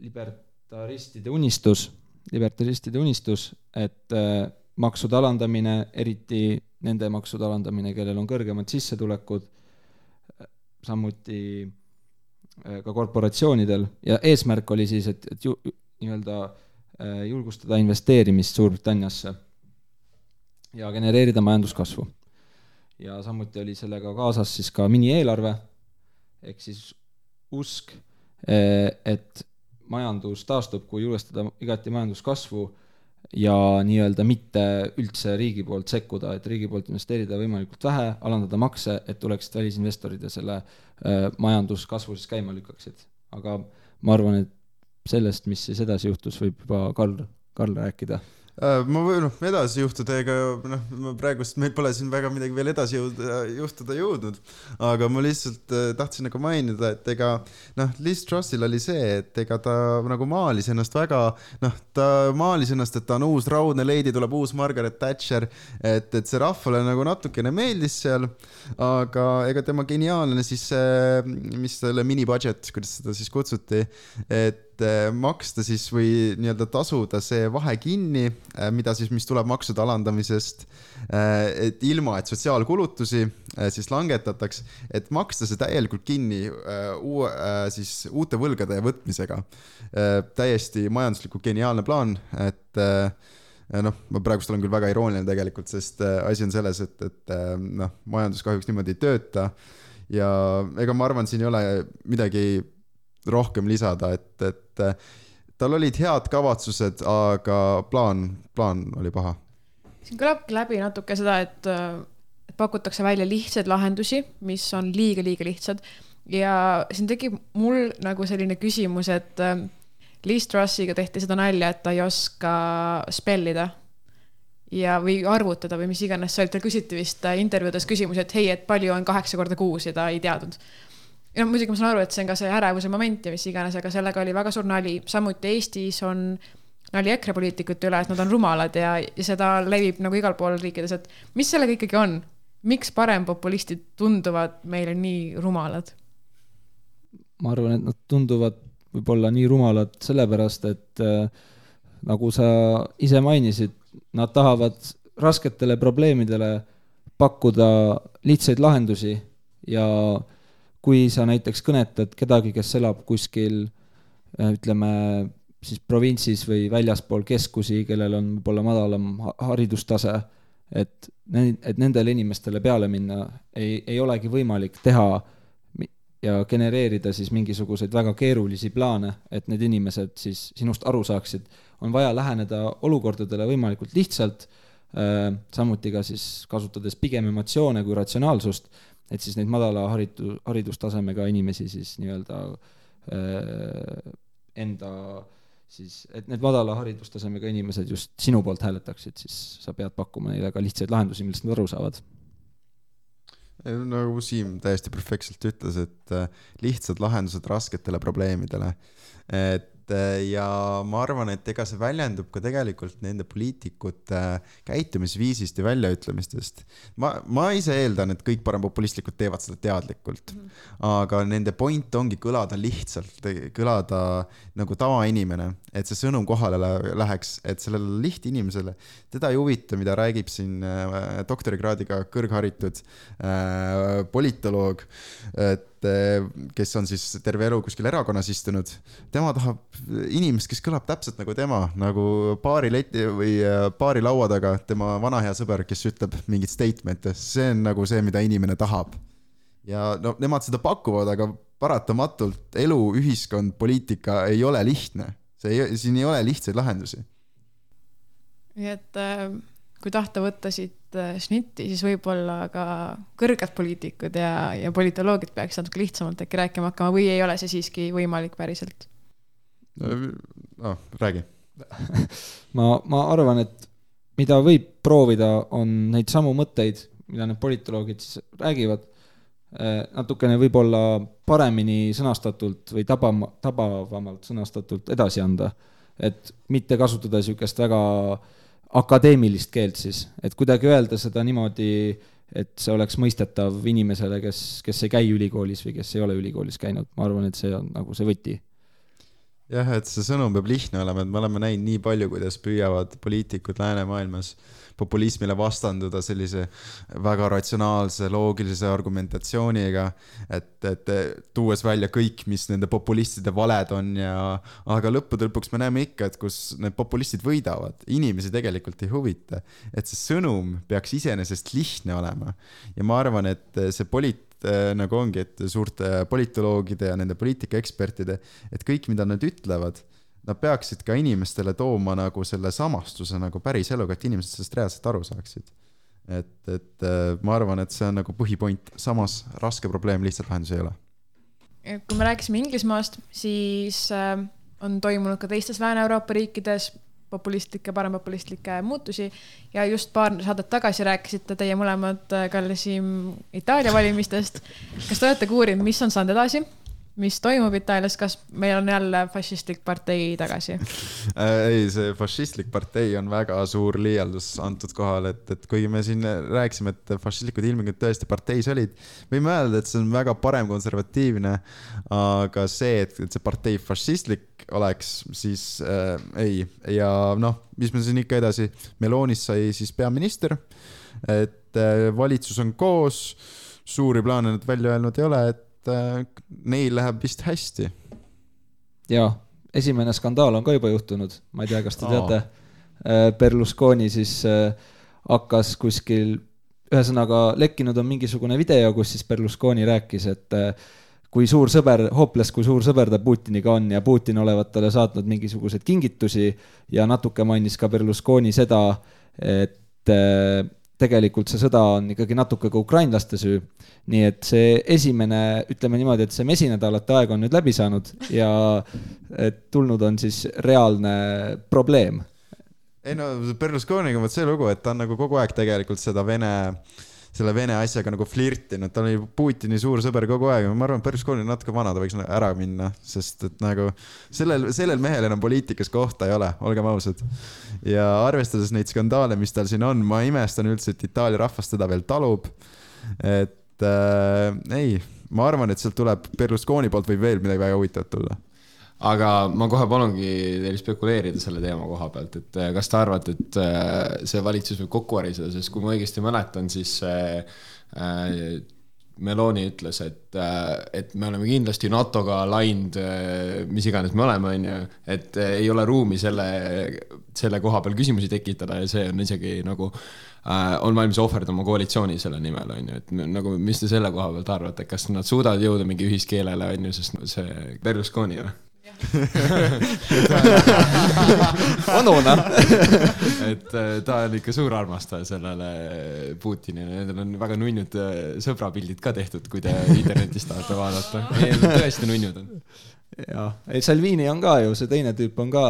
libertaristide unistus, libertaristide unistus, et äh, maksude alandamine, eriti nende maksude alandamine, kellel on kõrgemad sissetulekud, samuti äh, ka korporatsioonidel ja eesmärk oli siis, et, et ju, nii-öelda äh, julgustada investeerimist Suurbritanniasse ja genereerida majanduskasvu. Ja samuti oli sellega kaasas siis ka minieelarve ehk siis usk, et majandus taastub, kui julgestada igati majanduskasvu ja nii-öelda mitte üldse riigi poolt sekkuda, et riigi poolt investeerida võimalikult vähe, alandada makse, et tuleksid välisinvestorid ja selle äh, majanduskasvu siis käima lükkaksid. aga ma arvan, et sellest, mis siis edasi juhtus, võib juba Karl, Karl rääkida. Äh, ma või noh, edasi juhtuda, ega noh, praegust meil pole siin väga midagi veel edasi jõuda, juhtuda jõudnud. aga ma lihtsalt äh, tahtsin nagu mainida, et ega noh, Liz Trussil oli see, et ega ta nagu maalis ennast väga, noh, ta maalis ennast, et ta on uus raudne leidi, tuleb uus Margaret Thatcher, et, et see rahvale nagu natukene meeldis seal, aga ega tema geniaalne siis see, mis selle mini-budget, kuidas seda siis kutsuti, et eh, maksta siis või nii-öelda tasuda see vahe kinni, mida siis, mis tuleb maksude alandamisest, et ilma, et sotsiaalkulutusi eh, siis langetataks, et maksta see täielikult kinni eh, uue, siis uute võlgade võtmisega. täiesti majanduslikult geniaalne plaan, et eh, noh, ma praegust olen küll väga irooniline tegelikult, sest asi on selles, et, et noh, majandus kahjuks niimoodi ei tööta ja ega ma arvan, siin ei ole midagi rohkem lisada, et, et äh, tal olid head kavatsused, aga plaan, plaan oli paha. siin kõlabki läbi natuke seda, et, et pakutakse välja lihtsaid lahendusi, mis on liiga-liiga lihtsad ja siin tekib mul nagu selline küsimus, et äh, Liz Trussiga tehti seda nalja, et ta ei oska spellida ja, või arvutada või mis iganes see oli, tal küsiti vist äh, intervjuudes küsimusi, et hei, et palju on kaheksa korda kuus ja ta ei teadnud. Ja no muidugi ma saan aru, et see on ka see ärevuse moment ja mis iganes, aga sellega oli väga suur nali, samuti Eestis on nali EKRE poliitikute üle, et nad on rumalad ja, ja seda levib nagu igal pool riikides, et mis sellega ikkagi on, miks parempopulistid tunduvad meile nii rumalad? ma arvan, et nad tunduvad võib-olla nii rumalad sellepärast, et äh, nagu sa ise mainisid, nad tahavad rasketele probleemidele pakkuda lihtsaid lahendusi ja kui sa näiteks kõnetad kedagi, kes elab kuskil äh, ütleme siis provintsis või väljaspool keskusi, kellel on võib-olla madalam ha- haridustase, et, et nendele inimestele peale minna ei, ei olegi võimalik teha ja genereerida siis mingisuguseid väga keerulisi plaane, et need inimesed siis sinust aru saaksid, on vaja läheneda olukordadele võimalikult lihtsalt, samuti ka siis kasutades pigem emotsioone kui ratsionaalsust, et siis neid madala haritu-, haridustasemega inimesi siis nii-öelda äh, enda siis, et need madala haridustasemega inimesed just sinu poolt hääletaksid, siis sa pead pakkuma neile ka lihtsaid lahendusi, millest nad aru saavad nagu Siim täiesti perfektselt ütles, et äh, lihtsad lahendused rasketele probleemidele. et äh, ja ma arvan, et ega see väljendub ka tegelikult nende poliitikute käitumisviisist ja väljaütlemistest. ma, ma ise eeldan, et kõik parempopulistlikud teevad seda teadlikult mm, -hmm. aga nende point ongi kõlada lihtsalt, kõlada nagu tavainimene, et see sõnum kohale läheks, et sellele lihtinimesele, teda ei huvita, mida räägib siin äh, doktorikraadiga kõrgharitud äh, politoloog, et äh, kes on siis terve elu kuskil erakonnas istunud. tema tahab inimest, kes kõlab täpselt nagu tema, nagu baari leti või baari laua taga tema vana hea sõber, kes ütleb mingeid statement'e, see on nagu see, mida inimene tahab. ja no nemad seda pakuvad, aga paratamatult elu, ühiskond, poliitika ei ole lihtne, see ei, siin ei ole lihtsaid lahendusi. nii et äh, kui tahta võtta siit šnitti, siis võib-olla ka kõrged poliitikud ja, ja politoloogid peaks natuke lihtsamalt äkki rääkima hakkama või ei ole see siiski võimalik päriselt? noh, räägi [laughs] ma, ma arvan, et mida võib proovida, on neid samu mõtteid, mida need politoloogid siis räägivad, natukene võib-olla paremini sõnastatult või tabama, tabavamalt sõnastatult edasi anda. et mitte kasutada niisugust väga äh, akadeemilist keelt siis, et kuidagi öelda seda niimoodi, et see oleks mõistetav inimesele, kes, kes ei käi ülikoolis või kes ei ole ülikoolis käinud, ma arvan, et see on nagu see võti. Jah, et see sõnum peab lihtne olema, et me oleme näinud nii palju, kuidas püüavad poliitikud läänemaailmas populismile vastanduda sellise väga ratsionaalse, loogilise argumentatsiooniga, et, et tuues välja kõik, mis nende populistide valed on ja aga lõppude lõpuks me näeme ikka, et kus need populistid võidavad, inimesi tegelikult ei huvita. et see sõnum peaks iseenesest lihtne olema ja ma arvan, et see poliit-, nagu ongi, et suurte politoloogide ja nende poliitikaekspertide, et kõik, mida nad ütlevad, nad peaksid ka inimestele tooma nagu selle samastuse nagu päris eluga, et inimesed sellest reaalselt aru saaksid. et, et äh, ma arvan, et see on nagu põhipoint, samas raske probleem, lihtsalt lahendusi ei ole. kui me rääkisime Inglismaast, siis äh, on toimunud ka teistes Lääne-Euroopa riikides populistlikke, parempopulistlikke muutusi ja just paar saadet tagasi rääkisite teie mõlemad, äh, Kalle Siim, Itaalia valimistest. kas te olete ka uurinud, mis on saanud edasi? Mis toimub Itaalias, kas meil on jälle fašistlik partei tagasi [laughs] äh, ei, see fašistlik partei on väga suur liialdus antud kohal, et, et kuigi me siin rääkisime, et fašistlikud ilmingud tõesti parteis olid, võime öelda, et see on väga paremkonservatiivne. aga see, et, et see partei fašistlik oleks, siis äh, ei ja noh, mis me siin ikka edasi, Melonist sai siis peaminister, et äh, valitsus on koos, suuri plaane nad välja öelnud ei ole, et äh, neil läheb vist hästi. jaa, esimene skandaal on ka juba juhtunud, ma ei tea, kas te teate äh,. Berlusconi siis äh, hakkas kuskil, ühesõnaga lekkinud on mingisugune video, kus siis Berlusconi rääkis, et kui suur sõber, Hopeless, kui suur sõber ta Putiniga on ja Putin olevat talle saatnud mingisuguseid kingitusi ja natuke mainis ka Berlusconi seda, et tegelikult see sõda on ikkagi natuke ka ukrainlaste süü. nii et see esimene, ütleme niimoodi, et see mesinädalate aeg on nüüd läbi saanud ja tulnud on siis reaalne probleem. ei no Berlusconiga on vot see lugu, et ta on nagu kogu aeg tegelikult seda Vene äh, selle Vene asjaga nagu flirtinud, ta oli Putini suur sõber kogu aeg ma arvan, Berlusconi on natuke vana, ta võiks nagu ära minna, sest et nagu sellel, sellel mehel enam poliitikas kohta ei ole, olgem ausad. ja arvestades neid skandaale, mis tal siin on, ma imestan üldse, et Itaalia rahvas teda veel talub. et äh, ei, ma arvan, et sealt tuleb Berlusconi poolt võib veel midagi väga huvitavat tulla aga ma kohe palungi teil spekuleerida selle teema koha pealt, et äh, kas te arvate, et äh, see valitsus võib kokku variseda, sest kui ma õigesti mäletan, siis äh, Meloni ütles, et, et me oleme kindlasti NATO-ga aligned, mis iganes me oleme, on ju, et ei ole ruumi selle, selle koha peal küsimusi tekitada ja see on isegi nagu on valmis ohverdama koalitsiooni selle nimel, on ju, et nagu, mis te selle koha pealt arvate, kas nad suudavad jõuda mingi ühiskeelele, on ju, sest see Berlusconi või? Vanuna et äh, ta on ikka suur armastaja sellele Putinile, nendel on väga nunnud äh, sõbrapildid ka tehtud, kui te internetist tahate vaadata. tõesti nunnud on. jah, ei Salvini on ka ju, see teine tüüp on ka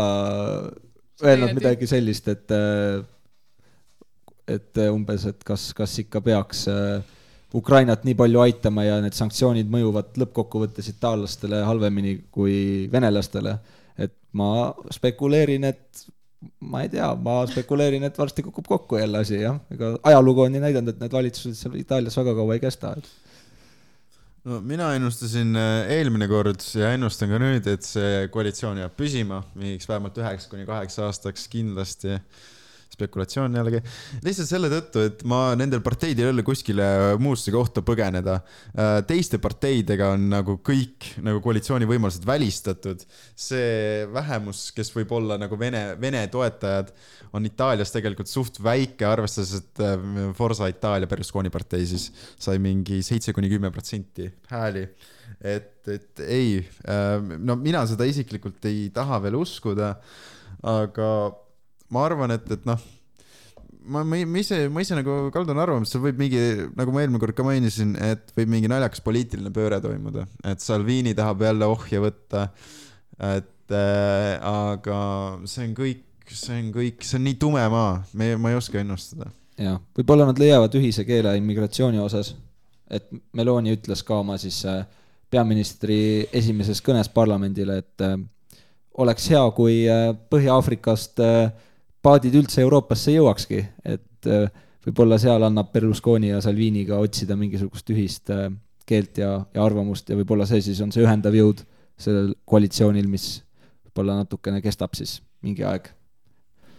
öelnud midagi sellist, et et umbes, et kas, kas ikka peaks äh, Ukrainat nii palju aitama ja need sanktsioonid mõjuvad lõppkokkuvõttes itaallastele halvemini kui venelastele. et ma spekuleerin, et ma ei tea, ma spekuleerin, et varsti kukub kokku jälle asi jah, ega ajalugu on ju näidanud, et need valitsused seal Itaalias väga kaua ei kesta, no mina ennustasin äh, eelmine kord ja ennustan ka nüüd, et see koalitsioon jääb püsima mingiks vähemalt üheks kuni kaheks aastaks kindlasti. Spekulatsioon jällegi, lihtsalt selle tõttu, et ma nendel parteidel ei ole kuskile muusse kohta põgeneda. teiste parteidega on nagu kõik nagu koalitsiooni võimalused välistatud. see vähemus, kes võib olla nagu Vene, Vene toetajad, on Itaalias tegelikult suht väike, arvestades, et äh, Forza Itaalia Berlusconi partei siis sai mingi seitse kuni kümme protsenti hääli. et, et ei, no mina seda isiklikult ei taha veel uskuda, aga ma arvan, et, et noh, ma, ma, ma ise, ma ise nagu kaldun arvama, et seal võib mingi, nagu ma eelmine kord ka mainisin, et võib mingi naljakas poliitiline pööre toimuda, et Salvini tahab jälle ohje võtta. et äh, aga see on kõik, see on kõik, see on nii tume maa, me, ma ei oska ennustada. jah, võib-olla nad leiavad ühise keele immigratsiooni osas. et Meloni ütles ka oma siis äh, peaministri esimeses kõnes parlamendile, et äh, oleks hea, kui äh, Põhja-Aafrikast äh, paadid üldse Euroopasse jõuakski, et äh, võib-olla seal annab Berlusconi ja Salviniga otsida mingisugust ühist äh, keelt ja, ja arvamust ja võib-olla see siis on see ühendav jõud sellel koalitsioonil, mis võib-olla natukene kestab siis mingi aeg.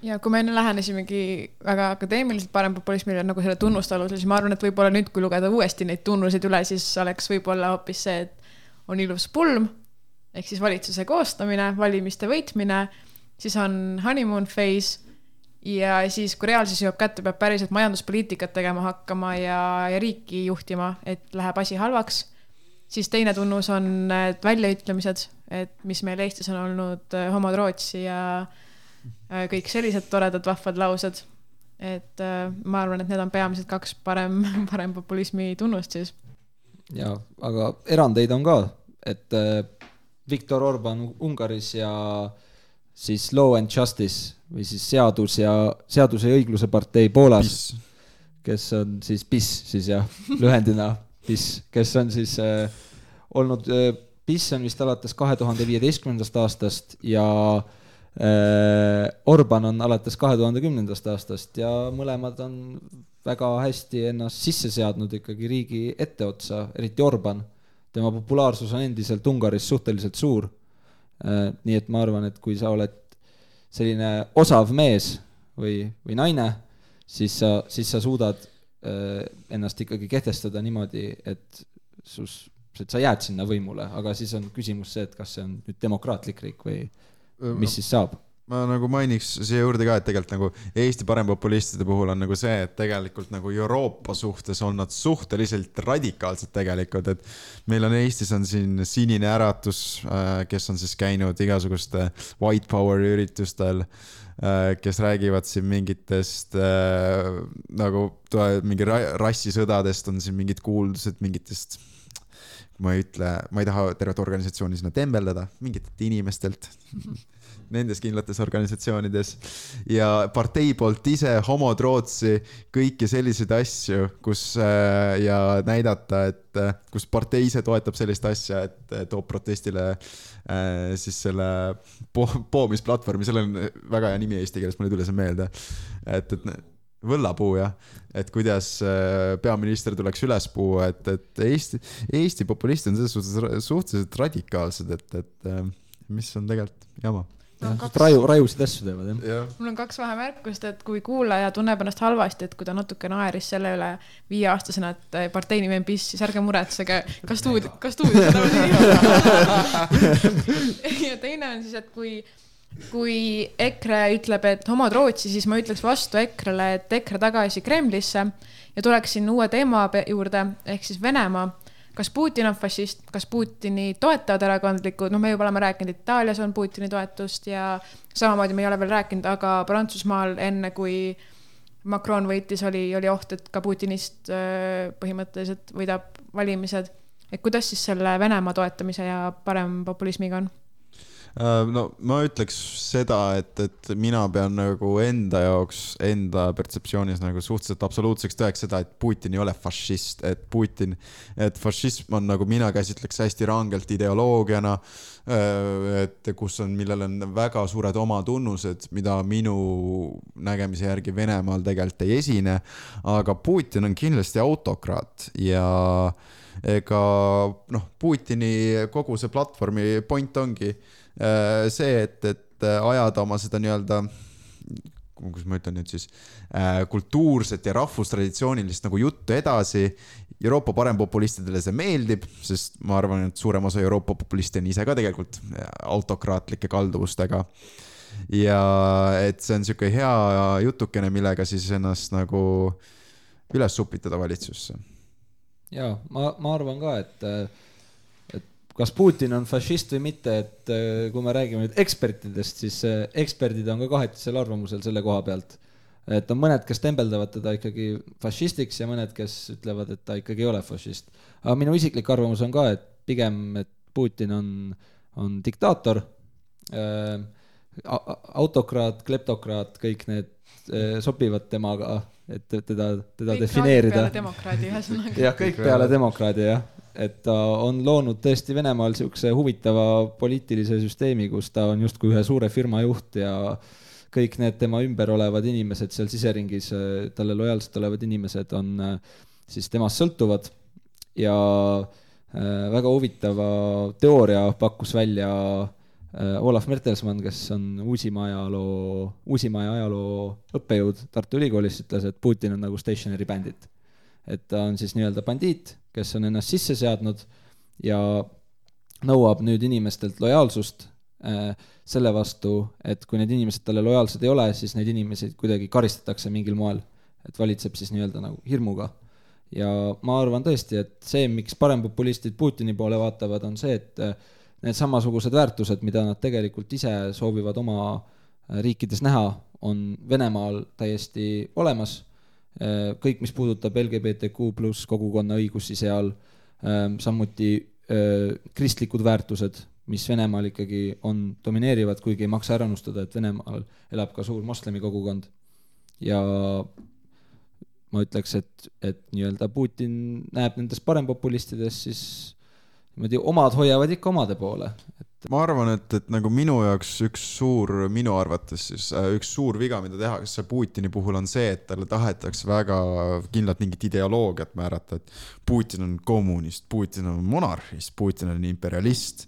Ja kui me enne lähenesimegi väga akadeemiliselt parempopulismile nagu selle tunnuste alusel, siis ma arvan, et võib-olla nüüd, kui lugeda uuesti neid tunnuseid üle, siis oleks võib-olla hoopis see, et on ilus pulm ehk siis valitsuse koostamine, valimiste võitmine, siis on honeymoon phase ja siis, kui reaalsus jõuab kätte, peab päriselt majanduspoliitikat tegema hakkama ja, ja riiki juhtima, et läheb asi halvaks. siis teine tunnus on väljaütlemised, et mis meil Eestis on olnud äh, homod Rootsi ja äh, kõik sellised toredad vahvad laused. et äh, ma arvan, et need on peamised kaks parem, [laughs] parempopulismi tunnust siis. ja, aga erandeid on ka, et äh, Viktor Orban Ungaris ja siis Law and Justice või siis seadus ja, seaduse ja õigluse partei Poolas, kes on siis PIS siis jah, lühendina [laughs] PIS, kes on siis äh, olnud äh,, PIS on vist alates kahe tuhande viieteistkümnendast aastast ja äh, Orban on alates kahe tuhande kümnendast aastast ja mõlemad on väga hästi ennast sisse seadnud ikkagi riigi etteotsa, eriti Orban. tema populaarsus on endiselt Ungaris suhteliselt suur. Nii et ma arvan, et kui sa oled selline osav mees või, või naine, siis sa, siis sa suudad äh, ennast ikkagi kehtestada niimoodi, et sus, et sa jääd sinna võimule, aga siis on küsimus see, et kas see on nüüd demokraatlik riik või mis siis saab. Ma nagu mainiks siia juurde ka, et tegelikult nagu Eesti parempopulistide puhul on nagu see, et tegelikult nagu Euroopa suhtes on nad suhteliselt radikaalsed tegelikult, et meil on Eestis on siin Sinine Äratus, kes on siis käinud igasuguste white power üritustel, kes räägivad siin mingitest äh, nagu mingi ra- rassisõdadest on siin mingid kuuldused mingitest ma ei ütle, ma ei taha tervet organisatsiooni sinna tembeldada, mingitelt inimestelt [laughs] nendes kindlates organisatsioonides ja partei poolt ise homod Rootsi, kõiki selliseid asju, kus äh, ja näidata, et äh, kus partei ise toetab sellist asja, et äh, toob protestile siis selle po poomisplatvormi, sellel on väga hea nimi eesti keeles, mul ei tule see meelde. et, et võllapuu jah, et kuidas peaminister tuleks üles puua, et, et Eesti, Eesti populistid on selles suhtes suhteliselt radikaalsed, et, et mis on tegelikult jama. raju, rajusid asju teevad jah. jah, mul on kaks vahemärkust, et kui kuulaja tunneb ennast halvasti, et kui ta natuke naeris selle üle viieaastasena, et partei nimi on PIS, siis ärge muretsege, ka stuudio, ka stuudio seda veel ei [laughs] ja teine on siis, et kui, kui EKRE ütleb, et homod Rootsi, siis ma ütleks vastu EKRE-le, et EKRE tagasi Kremlisse ja tuleksin uue teema juurde ehk siis Venemaa kas Putin on fašist, kas Putini toetavad erakondlikud, noh, me juba oleme rääkinud, Itaalias on Putini toetust ja samamoodi me ei ole veel rääkinud, aga Prantsusmaal enne, kui Macron võitis, oli, oli oht, et ka Putinist põhimõtteliselt võidab valimised. et kuidas siis selle Venemaa toetamise ja parempopulismiga on? Äh, no ma ütleks seda, et, et mina pean nagu enda jaoks, enda pertseptsioonis nagu suhteliselt absoluutseks tõeks seda, et Putin ei ole fašist, et Putin, et fašism on nagu mina käsitleks hästi rangelt ideoloogiana, äh, et kus on, millel on väga suured omatunnused, mida minu nägemise järgi Venemaal tegelikult ei esine, aga Putin on kindlasti autokraat ja ega noh, Putini kogu see platvormi point ongi see, et, et äh, ajada oma seda nii-öelda kuidas ma ütlen nüüd siis, äh, kultuurset ja rahvustraditsioonilist nagu juttu edasi. Euroopa parempopulistidele see meeldib, sest ma arvan, et suurem osa Euroopa populiste on ise ka tegelikult autokraatlike kalduvustega. ja et see on sihuke hea jutukene, millega siis ennast nagu üles upitada valitsusse. ja ma, ma arvan ka, et kas Putin on fašist või mitte, et äh, kui me räägime nüüd ekspertidest, siis äh, eksperdid on ka kahetisel arvamusel selle koha pealt. et on mõned, kes tembeldavad teda ikkagi fašistiks ja mõned, kes ütlevad, et ta ikkagi ei ole fašist. aga minu isiklik arvamus on ka, et pigem, et Putin on, on diktaator äh,, autokraat, kleptokraat, kõik need sobivad temaga, et teda, teda kõik defineerida. demokraadi ühesõnaga. jah, kõik peale demokraadi jah et ta on loonud tõesti Venemaal niisuguse huvitava poliitilise süsteemi, kus ta on justkui ühe suure firma juht ja kõik need tema ümber olevad inimesed seal siseringis, talle lojaalsed olevad inimesed on siis temast sõltuvad ja äh, väga huvitava teooria pakkus välja äh, Olav Mertelsmann, kes on Uusimaa ajaloo, Uusimaa ajaloo õppejõud Tartu Ülikoolis, ütles, et Putin on nagu stationary bandit. Et ta on siis nii-öelda bandiit kes on ennast sisse seadnud ja nõuab nüüd inimestelt lojaalsust äh, selle vastu, et kui need inimesed talle lojaalsed ei ole, siis neid inimesi kuidagi karistatakse mingil moel. et valitseb siis nii-öelda nagu hirmuga. ja ma arvan tõesti, et see, miks parempopulistid Putini poole vaatavad, on see, et äh, need samasugused väärtused, mida nad tegelikult ise soovivad oma äh, riikides näha, on Venemaal täiesti olemas kõik, mis puudutab LGBTQ pluss kogukonna õigusi seal, ähm, samuti äh, kristlikud väärtused, mis Venemaal ikkagi on domineerivad, kuigi ei maksa ära unustada, et Venemaal elab ka suur moslemi kogukond. ja ma ütleks, et, et nii-öelda Putin näeb nendes parempopulistides siis niimoodi omad hoiavad ikka omade poole, et ma arvan, et, et nagu minu jaoks üks suur, minu arvates siis äh, üks suur viga, mida tehakse Putini puhul on see, et talle tahetakse väga kindlalt mingit ideoloogiat määrata, et Putin on kommunist, Putin on monarhist, Putin on imperialist.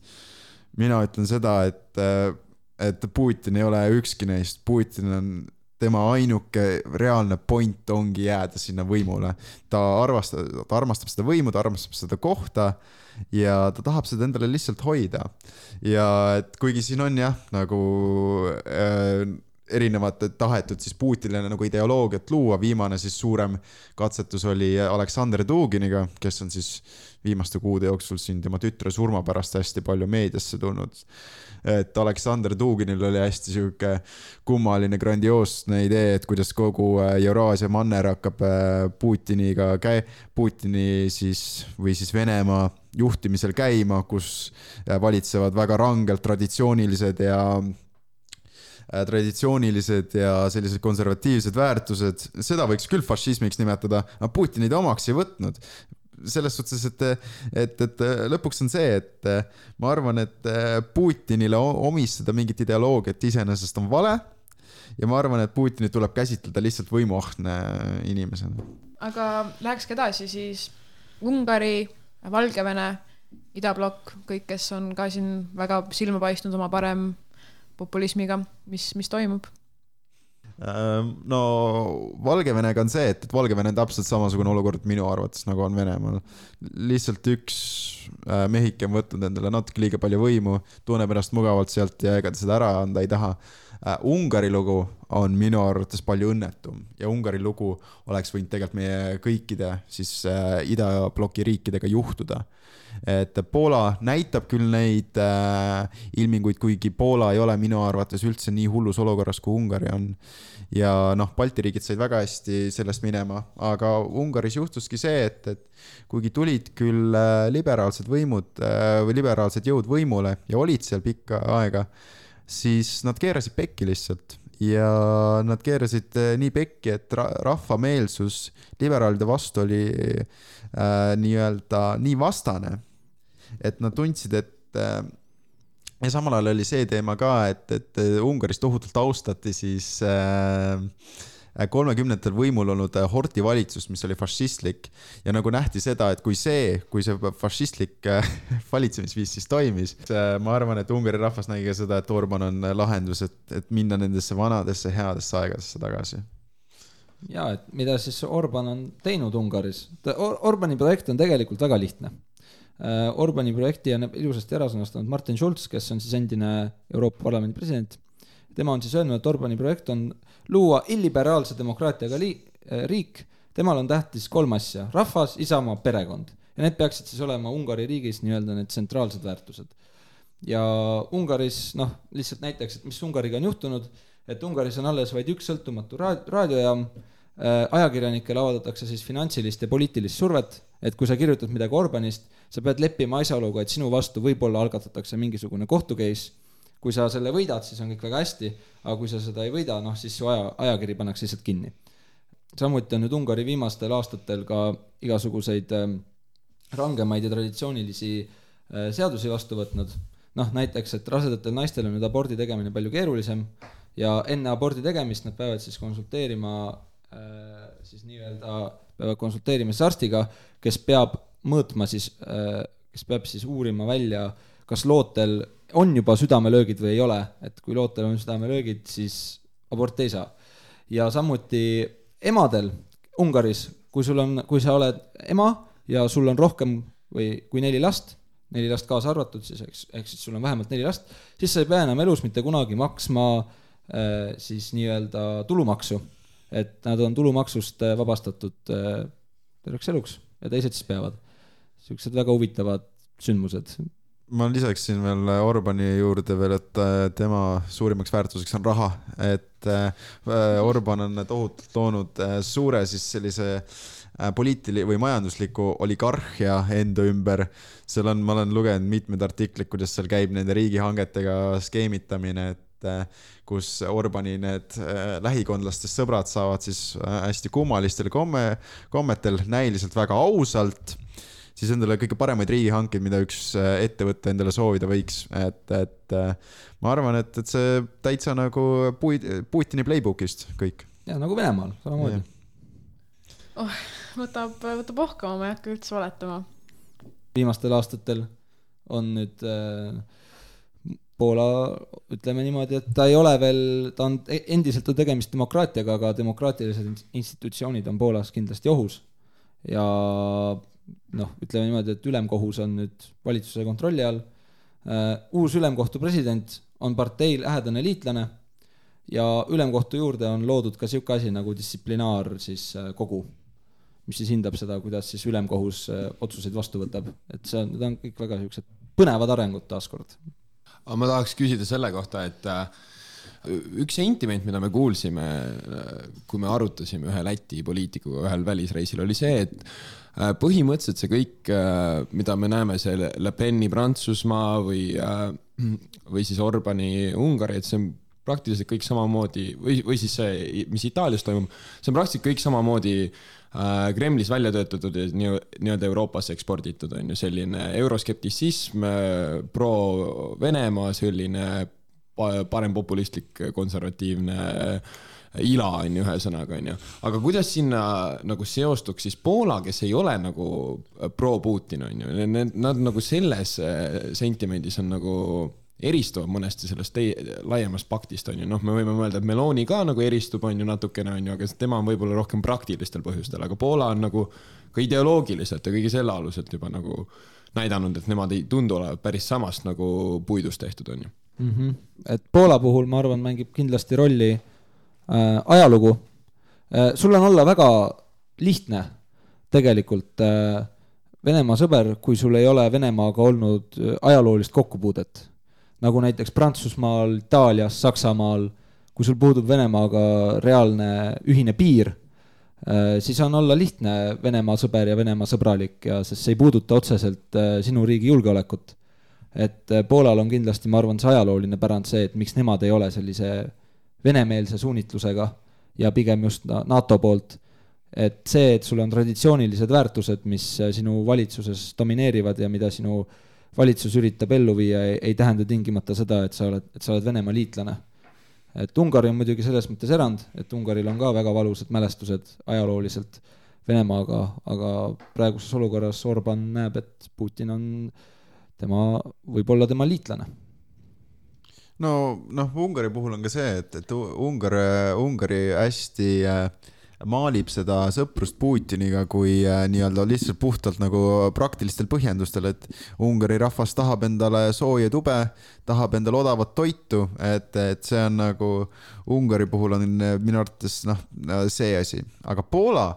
mina ütlen seda, et, äh, et Putin ei ole ükski neist, Putin on tema ainuke reaalne point ongi jääda sinna võimule. ta armastab, ta armastab seda võimu, ta armastab seda kohta ja ta tahab seda endale lihtsalt hoida. ja et kuigi siin on jah, nagu äh, erinevat tahetud siis Putinile nagu ideoloogiat luua, viimane siis suurem katsetus oli Aleksander Duginiga, kes on siis viimaste kuude jooksul siin tema tütre surma pärast hästi palju meediasse tulnud. Et Aleksander Duginil oli hästi sihuke kummaline grandioosne idee, et kuidas kogu äh, Euraasia manner hakkab äh, Putiniga käi-, Putini siis või siis Venemaa juhtimisel käima, kus äh, valitsevad väga rangelt traditsioonilised ja traditsioonilised ja sellised konservatiivsed väärtused, seda võiks küll fašismiks nimetada, aga Putin neid omaks ei võtnud selles suhtes, et, et, et lõpuks on see, et ma arvan, et Putinile omistada mingit ideoloogiat iseenesest on vale. ja ma arvan, et Putinit tuleb käsitleda lihtsalt võimuahne inimesena. aga lähekski edasi siis Ungari, Valgevene, idablokk, kõik, kes on ka siin väga silma paistnud oma parem populismiga, mis, mis toimub Ehm, no Valgevenega on see, et, et Valgevene on täpselt samasugune olukord minu arvates nagu on Venemaal. lihtsalt üks äh, mehike on võtnud endale natuke liiga palju võimu, tunneb ennast mugavalt sealt ja ega ta seda ära anda ei taha. Äh, Ungari lugu on minu arvates palju õnnetum ja Ungari lugu oleks võinud tegelikult meie kõikide siis äh, idabloki riikidega juhtuda et Poola näitab küll neid äh, ilminguid, kuigi Poola ei ole minu arvates üldse nii hullus olukorras, kui Ungari on. ja noh, Balti riigid said väga hästi sellest minema, aga Ungaris juhtuski see, et, et kuigi tulid küll äh, liberaalsed võimud äh, või liberaalsed jõud võimule ja olid seal pikka aega, siis nad keerasid pekki lihtsalt ja nad keerasid äh, nii pekki, et ra rahva meelsus liberaalide vastu oli äh, nii-öelda nii vastane et nad tundsid, et äh, ja samal ajal oli see teema ka, et, et Ungaris tohutult austati siis äh, kolmekümnendatel võimul olnud Horti valitsust, mis oli fašistlik. Ja nagu nähti seda, et kui see, kui see fašistlik äh, [laughs] valitsemisviis siis toimis, ma arvan, et Ungari rahvas nägi ka seda, et Orban on lahendus, et, et minna nendesse vanadesse headesse aegadesse tagasi. Ja et mida siis Orban on teinud Ungaris? Or, Orbani projekt on tegelikult väga lihtne. Äh, Orbani projekti on ilusasti ära sõnastanud Martin Schulz, kes on siis endine Euroopa Parlamendi president. tema on siis öelnud, et Orbani projekt on luua illiberaalse demokraatiaga li-, äh, riik, temal on tähtis kolm asja, rahvas, isamaa, perekond. ja need peaksid siis olema Ungari riigis nii-öelda need tsentraalsed väärtused. ja Ungaris, noh, lihtsalt näiteks, et mis Ungariga on juhtunud, et Ungaris on alles vaid üks sõltumatu raad-, raadiojaam, äh, ajakirjanikele avaldatakse siis finantsilist ja poliitilist survet, et kui sa kirjutad midagi Orbanist, sa pead leppima asjaoluga, et sinu vastu võib-olla algatatakse mingisugune kohtu case. Kui sa selle võidad, siis on kõik väga hästi, aga kui sa seda ei võida, noh siis su aja, ajakiri pannakse lihtsalt kinni. samuti on nüüd Ungari viimastel aastatel ka igasuguseid äh, rangemaid ja traditsioonilisi äh, seadusi vastu võtnud. noh, näiteks, et rasedatel naistel on nüüd abordi tegemine palju keerulisem ja enne abordi tegemist nad peavad siis konsulteerima äh, siis nii-öelda, peavad konsulteerima siis arstiga, kes peab mõõtma siis, äh, kes peab siis uurima välja, kas lootel on juba südamelöögid või ei ole, et kui lootel on südamelöögid, siis aborti ei saa. ja samuti emadel Ungaris, kui sul on, kui sa oled ema ja sul on rohkem või kui neli last, neli last kaasa arvatud siis, eks, ehk siis sul on vähemalt neli last, siis sa ei pea enam elus mitte kunagi maksma äh, siis nii-öelda tulumaksu. et nad on tulumaksust äh, vabastatud äh, terveks eluks ja teised siis peavad siuksed väga huvitavad sündmused. Ma lisaksin veel Orbani juurde veel, et äh, tema suurimaks väärtuseks on raha, et äh, Orban on tohutult loonud äh, suure siis sellise poliitili- või majandusliku oligarhia enda ümber. seal on, ma olen lugenud mitmeid artikleid, kuidas seal käib nende riigihangetega skeemitamine, et kus Orbani need lähikondlastest sõbrad saavad siis hästi kummalistel komme, kommetel näiliselt väga ausalt siis endale kõige paremaid riigihankeid, mida üks äh, ettevõte endale soovida võiks, et, et äh, ma arvan, et, et see täitsa nagu Putini playbook'ist kõik. ja nagu Venemaal samamoodi. oh, võtab, võtab ohkama, ma ei hakka üldse valetama. viimastel aastatel on nüüd äh, Poola, ütleme niimoodi, et ta ei ole veel, ta on, e-, endiselt on tegemist demokraatiaga, aga demokraatilised institutsioonid on Poolas kindlasti ohus. ja noh, ütleme niimoodi, et ülemkohus on nüüd valitsuse kontrolli all. Äh, uus ülemkohtu president on partei lähedane liitlane ja ülemkohtu juurde on loodud ka niisugune asi nagu distsiplinaar siis äh, kogu, mis siis hindab seda, kuidas siis ülemkohus äh, otsuseid vastu võtab, et see on, need on kõik väga niisugused põnevad arengud taaskord. aga ma tahaks küsida selle kohta, et üks sentiment, mida me kuulsime, kui me arutasime ühe Läti poliitikuga ühel välisreisil, oli see, et Äh, põhimõtteliselt see kõik, äh, mida me näeme, see Le Peni Prantsusmaa või, äh, või siis Orbani Ungari, et see on praktiliselt kõik samamoodi või, või siis see, mis Itaalias toimub, see on praktiliselt kõik samamoodi Kremlis välja töötatud ja nii-öelda Euroopasse eksporditud, on ju, selline euroskeptitsism pro-Venemaa, selline parempopulistlik konservatiivne äh, ila on ju, ühesõnaga on ju. aga kuidas sinna nagu seostuks siis Poola, kes ei ole nagu pro-Putin on ju, nad nagu selles äh, sentimendis on nagu eristuvad mõnesti sellest teie, laiemast paktist on ju, noh, me võime mõelda, et Meloni ka nagu eristub, on ju natukene on ju, aga tema on võib-olla rohkem praktilistel põhjustel, aga Poola on nagu ka ideoloogiliselt ja kõige selle aluselt juba nagu näidanud, et nemad ei tundu olevat päris samast nagu puidust tehtud, on ju mm. -hmm. et Poola puhul ma arvan, mängib kindlasti rolli äh, ajalugu äh,. sul on olla väga lihtne tegelikult äh, Venemaa sõber, kui sul ei ole Venemaaga olnud äh, ajaloolist kokkupuudet. nagu näiteks Prantsusmaal, Itaalias, Saksamaal, kui sul puudub Venemaaga reaalne ühine piir, äh, siis on olla lihtne Venemaa sõber ja Venemaa sõbralik ja sest see ei puuduta otseselt äh, sinu riigi julgeolekut. Et Poolal on kindlasti, ma arvan, see ajalooline pärand see, et miks nemad ei ole sellise venemeelse suunitlusega ja pigem just NATO poolt et see, et sul on traditsioonilised väärtused, mis äh, sinu valitsuses domineerivad ja mida sinu valitsus üritab ellu viia, ei tähenda tingimata seda, et sa oled, et sa oled Venemaa liitlane. et Ungari on muidugi selles mõttes erand, et Ungaril on ka väga valusad mälestused ajalooliselt Venemaaga, aga praeguses olukorras Orban näeb, et Putin on tema, võib olla tema liitlane. No noh, Ungari puhul on ka see, et, et Ungar, Ungari hästi äh, maalib seda sõprust Putiniga kui äh, nii-öelda lihtsalt puhtalt nagu praktilistel põhjendustel, et Ungari rahvas tahab endale sooja tube, tahab endale odavat toitu, et, et see on nagu Ungari puhul on minu arvates noh, see asi, aga Poola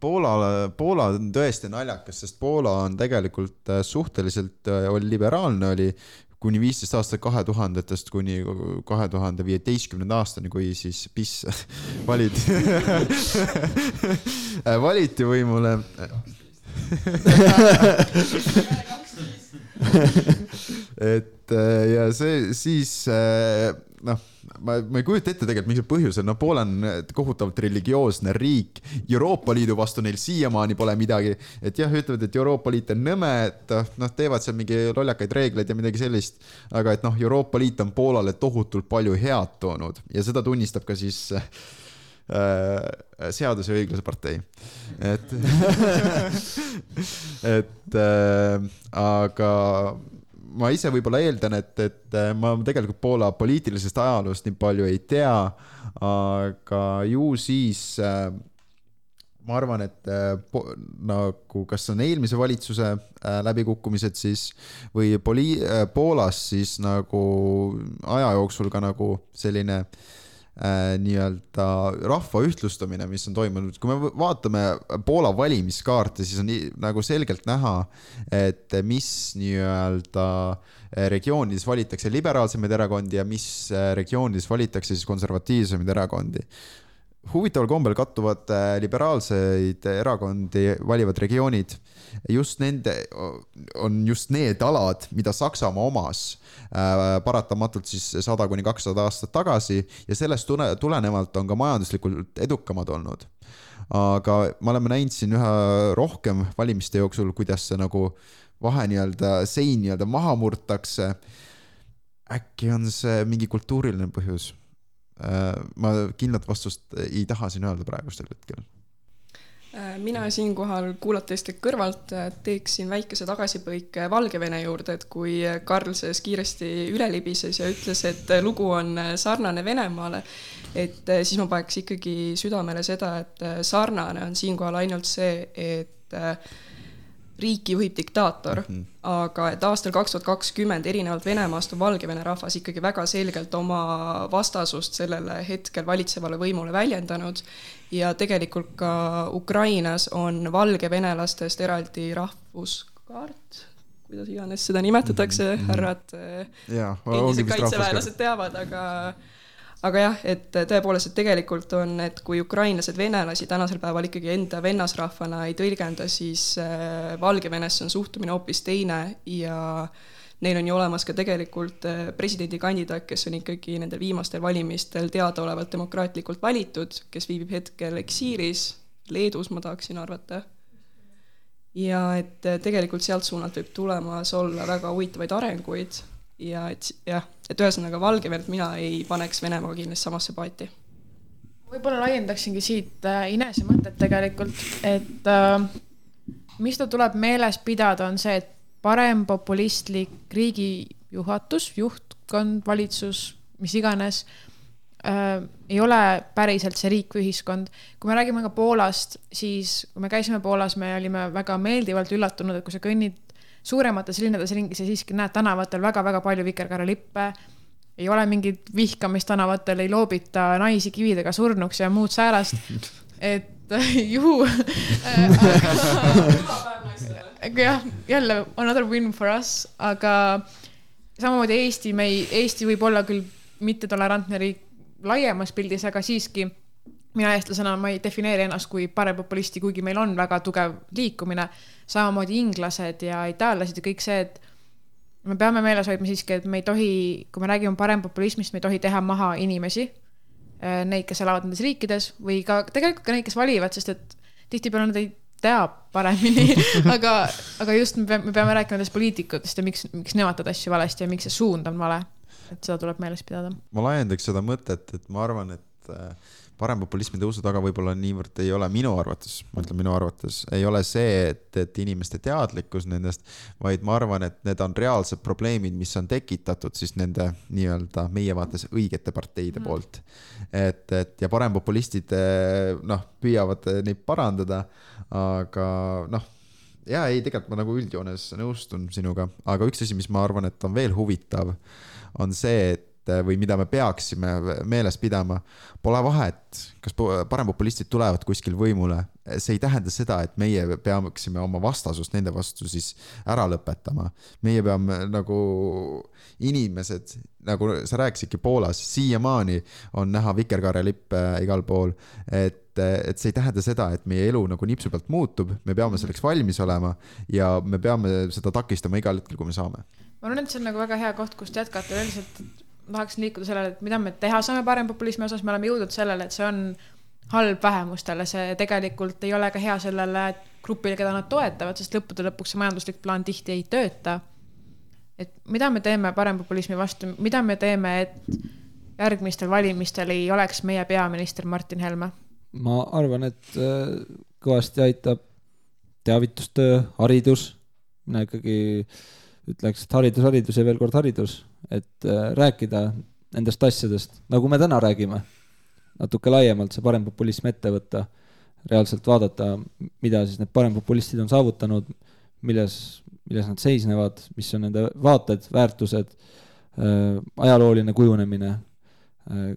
Poola, Poola on tõesti naljakas, sest Poola on tegelikult äh, suhteliselt äh, oli liberaalne, oli kuni viisteist aastat kahe tuhandetest kuni kahe tuhande viieteistkümnenda aastani, kui siis PIS [laughs] valiti [laughs] valiti võimule. [laughs] Et ja see siis noh ma, ma ei kujuta ette tegelikult, mis see põhjus on, no Poola on kohutavalt religioosne riik, Euroopa Liidu vastu neil siiamaani pole midagi, et jah, ütlevad, et Euroopa Liit on nõme, et noh, teevad seal mingi lollakaid reegleid ja midagi sellist, aga et noh, Euroopa Liit on Poolale tohutult palju head toonud. Ja seda tunnistab ka siis äh, seaduse ja õigluse partei, et [laughs] et äh, aga ma ise võib-olla eeldan, et, et äh, ma tegelikult Poola poliitilisest ajaloost nii palju ei tea, aga ju siis äh, ma arvan, et äh, nagu kas on eelmise valitsuse äh, läbikukkumised siis või poli- äh,, Poolas siis nagu aja jooksul ka nagu selline äh, nii-öelda rahva ühtlustamine, mis on toimunud, kui me vaatame Poola valimiskaarte, siis on nii, nagu selgelt näha, et mis nii-öelda äh, regioonides valitakse liberaalsemaid erakondi ja mis äh, regioonides valitakse siis konservatiivsemaid erakondi huvitaval kombel kattuvad äh, liberaalseid erakondi valivad regioonid just nende, on just need alad, mida Saksamaa omas äh, paratamatult siis sada kuni kakssada aastat tagasi ja sellest tule, tulenevalt on ka majanduslikult edukamad olnud. aga me oleme näinud siin üha rohkem valimiste jooksul, kuidas see nagu vahe nii-öelda, sein nii-öelda maha murtakse. äkki on see mingi kultuuriline põhjus? Äh, ma kindlat vastust ei taha siin öelda praegusel hetkel. Äh, mina siinkohal kuulates teid kõrvalt äh, teeksin väikese tagasipõike Valgevene juurde, et kui Karl sellest kiiresti üle libises ja ütles, et lugu on sarnane Venemaale, et äh, siis ma paneks ikkagi südamele seda, et sarnane on siinkohal ainult see, et riiki juhib diktaator mm, -hmm. aga et aastal kaks tuhat kakskümmend erinevalt Venemaast on Valgevene rahvas ikkagi väga selgelt oma vastasust sellele hetkel valitsevale võimule väljendanud ja tegelikult ka Ukrainas on valgevenelastest eraldi rahvuskaart, kuidas iganes seda nimetatakse mm, -hmm. härrad ja, endised kaitseväelased teavad, aga aga jah, et tõepoolest, et tegelikult on, et kui ukrainlased venelasi tänasel päeval ikkagi enda vennasrahvana ei tõlgenda, siis äh, Valgevenesse on suhtumine hoopis teine ja neil on ju olemas ka tegelikult äh, presidendikandidaat, kes on ikkagi nendel viimastel valimistel teadaolevalt demokraatlikult valitud, kes viibib hetkel eksiilis, Leedus ma tahaksin arvata. ja et äh, tegelikult sealt suunalt võib tulemas olla väga huvitavaid arenguid ja et jah, et ühesõnaga Valgevenet mina ei paneks Venemaaga kindlasti samasse paati. võib-olla laiendaksingi siit äh, Inese mõtet tegelikult, et äh, mis ta tuleb meeles pidada, on see, et parempopulistlik riigi juhatus, juhtkond, valitsus, mis iganes äh,, ei ole päriselt see riik või ühiskond. kui me räägime ka Poolast, siis kui me käisime Poolas, me olime väga meeldivalt üllatunud, et kui sa kõnnid suuremates linnades ringi, sa siiski näed tänavatel väga-väga palju vikerkaarelippe. ei ole mingit vihkamist tänavatel, ei loobita naisi kividega surnuks ja muud säärast. [laughs] et ju [laughs] aga jah, jälle another win for us, aga samamoodi Eesti, me ei, Eesti võib olla küll mittetolerantne riik laiemas pildis, aga siiski mina eestlasena, ma ei defineeri ennast kui parempopulisti, kuigi meil on väga tugev liikumine. samamoodi inglased ja itaallased ja kõik see, et me peame meeles hoidma siiski, et me ei tohi, kui me räägime parempopulismist, me ei tohi teha maha inimesi. Neid, kes elavad nendes riikides või ka tegelikult ka neid, kes valivad, sest et tihtipeale nad ei tea paremini, [laughs] aga, aga just me peame, me peame rääkima nendest poliitikutest ja miks, miks nemad teevad asju valesti ja miks see suund on vale. et seda tuleb meeles pidada. ma laiendaks seda mõtet, et ma arvan, et äh, parempopulismi tõusu taga võib-olla niivõrd ei ole minu arvates, ma ütlen minu arvates, ei ole see, et, et inimeste teadlikkus nendest, vaid ma arvan, et need on reaalsed probleemid, mis on tekitatud siis nende nii-öelda meie vaates õigete parteide poolt. et, et ja parempopulistid eh, noh, püüavad eh, neid parandada, aga noh ja ei, tegelikult ma nagu üldjoones nõustun sinuga, aga üks asi, mis ma arvan, et on veel huvitav, on see, et või mida me peaksime meeles pidama, pole vahet, kas po- parempopulistid tulevad kuskil võimule, see ei tähenda seda, et meie peaksime oma vastasust nende vastu siis ära lõpetama. meie peame nagu inimesed, nagu sa rääkisidki Poolas, siiamaani on näha vikerkaarelippe igal pool, et, et see ei tähenda seda, et meie elu nagu nipsu pealt muutub, me peame selleks valmis olema ja me peame seda takistama igal hetkel, kui me saame. Ma arvan, et see on nagu väga hea koht, kust jätkata, üldiselt ma tahaksin liikuda sellele, et mida me teha saame parempopulismi osas, me oleme jõudnud sellele, et see on halb vähemustele, see tegelikult ei ole ka hea sellele grupile, keda nad toetavad, sest lõppude lõpuks see majanduslik plaan tihti ei tööta. et mida me teeme parempopulismi vastu, mida me teeme, et järgmistel valimistel ei oleks meie peaminister Martin Helme? ma arvan, et äh, kõvasti aitab teavitustöö, haridus, mina ikkagi ütleks, et haridus, haridus ja veel kord haridus, et äh, rääkida nendest asjadest, nagu me täna räägime, natuke laiemalt see parempopulism ette võtta, reaalselt vaadata, mida siis need parempopulistid on saavutanud, milles, milles nad seisnevad, mis on nende vaated, väärtused, ajalooline kujunemine,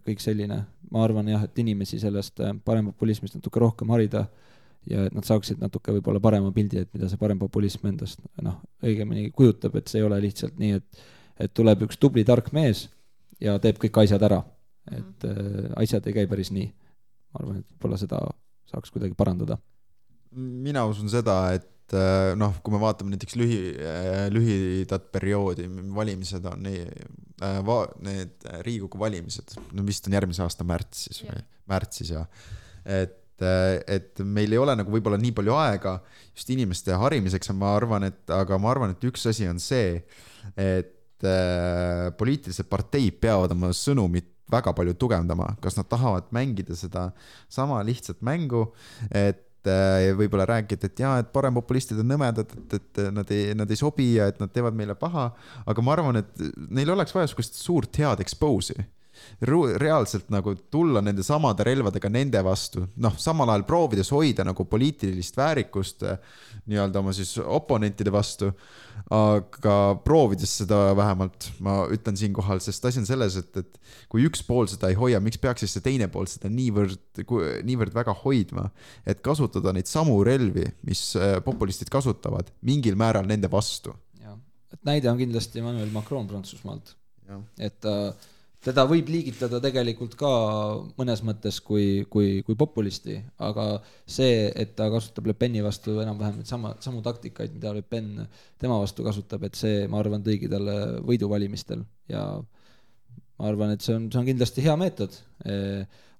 kõik selline. ma arvan jah, et inimesi sellest äh, parempopulismist natuke rohkem harida ja et nad saaksid natuke võib-olla parema pildi, et mida see parempopulism endast noh, õigemini kujutab, et see ei ole lihtsalt nii, et et tuleb üks tubli tark mees ja teeb kõik asjad ära. et äh, asjad ei käi päris nii. ma arvan, et võib-olla seda saaks kuidagi parandada. mina usun seda, et äh, noh, kui me vaatame näiteks lühi, lühidat perioodi, valimised on nii, need Riigikogu valimised, no vist on järgmise aasta märtsis või märtsis ja et, et meil ei ole nagu võib-olla nii palju aega just inimeste harimiseks ja ma arvan, et aga ma arvan, et üks asi on see, et äh, poliitilised parteid peavad oma sõnumit väga palju tugevdama, kas nad tahavad mängida seda sama lihtsat mängu, et äh, võib-olla rääkida, et jaa, et parempopulistid on nõmedad, et, et nad ei, nad ei sobi ja et nad teevad meile paha, aga ma arvan, et neil oleks vaja sihukest suurt head expose'i reaalselt nagu tulla nende samade relvadega nende vastu, noh, samal ajal proovides hoida nagu poliitilist väärikust eh, nii-öelda oma siis oponentide vastu. aga proovides seda vähemalt, ma ütlen siinkohal, sest asi on selles, et, et kui üks pool seda ei hoia, miks peaks siis see teine pool seda niivõrd, niivõrd väga hoidma, et kasutada neid samu relvi, mis eh, populistid kasutavad mingil määral nende vastu. jah, et näide on kindlasti Emmanuel Macron Prantsusmaalt, et ta teda võib liigitada tegelikult ka mõnes mõttes kui, kui, kui populisti, aga see, et ta kasutab Le Peni vastu enam-vähem neid sama, samu taktikaid, mida Le Pen tema vastu kasutab, et see, ma arvan, tõigi talle võidu valimistel ja ma arvan, et see on, see on kindlasti hea meetod.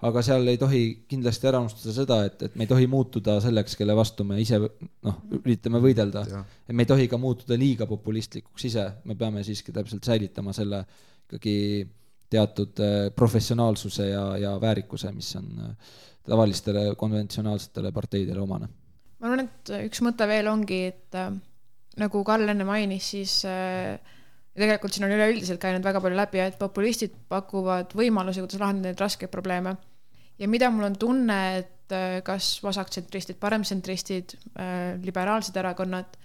aga seal ei tohi kindlasti ära unustada seda, et, et me ei tohi muutuda selleks, kelle vastu me ise noh, üritame võidelda. et me ei tohi ka muutuda liiga populistlikuks ise, me peame siiski täpselt säilitama selle ikkagi teatud äh, professionaalsuse ja, ja väärikuse, mis on äh, tavalistele konventsionaalsetele parteidele omane. ma arvan, et üks mõte veel ongi, et äh, nagu Karl enne mainis, siis äh, tegelikult siin on üleüldiselt käinud väga palju läbi, et populistid pakuvad võimalusi, kuidas lahendada neid raskeid probleeme. ja mida mul on tunne, et äh, kas vasaktsentristid, paremtsentristid liberaalsed erakonnad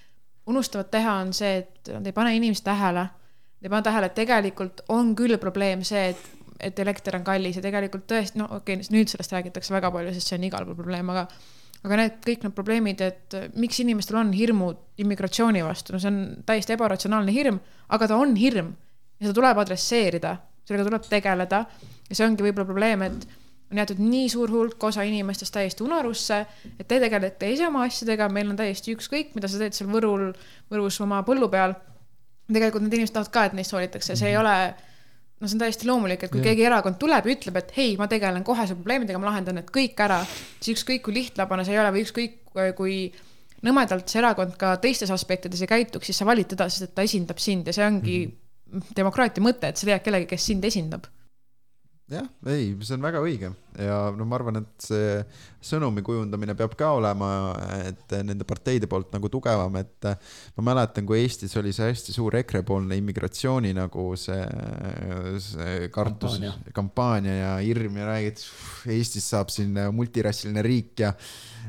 unustavad teha, on see, et nad ei pane inimesi tähele. Nad ei pane tähele, et tegelikult on küll probleem see, et, et elekter on kallis ja tegelikult tõesti, no okei okay,, nüüd sellest räägitakse väga palju, sest see on igal pool probleem, aga aga need kõik need probleemid, et miks inimestel on hirmud immigratsiooni vastu, no see on täiesti ebaratsionaalne hirm, aga ta on hirm ja seda tuleb adresseerida, sellega tuleb tegeleda ja see ongi võib-olla probleem, et on jäetud nii suur hulk osa inimestest täiesti unarusse, et te tegelete ise oma asjadega, meil on täiesti ükskõik, mida sa teed seal Võrul, Võrus oma põllu peal. Tegelikult need inimesed tahavad ka, et neist hoolitakse, see ei ole, no see on täiesti loomulik, et kui Jah. keegi erakond tuleb ja ütleb, et hei, ma tegelen kohe su probleemidega, ma lahendan need kõik ära, siis ükskõik kui lihtlabane see ei ole või ükskõik kui nõmedalt see erakond ka teistes aspektides ei käituks, siis sa valid teda, sest et ta esindab sind ja see ongi demokraatia mõte, et sa tead kellegi, kes sind esindab. jah, ei, see on väga õige ja no ma arvan, et see sõnumi kujundamine peab ka olema, et nende parteide poolt nagu tugevam, et ma mäletan, kui Eestis oli see hästi suur EKRE-poolne immigratsiooni nagu see, see kartus Kampaania., ja hirm ja räägid, Eestist saab siin multirassiline riik ja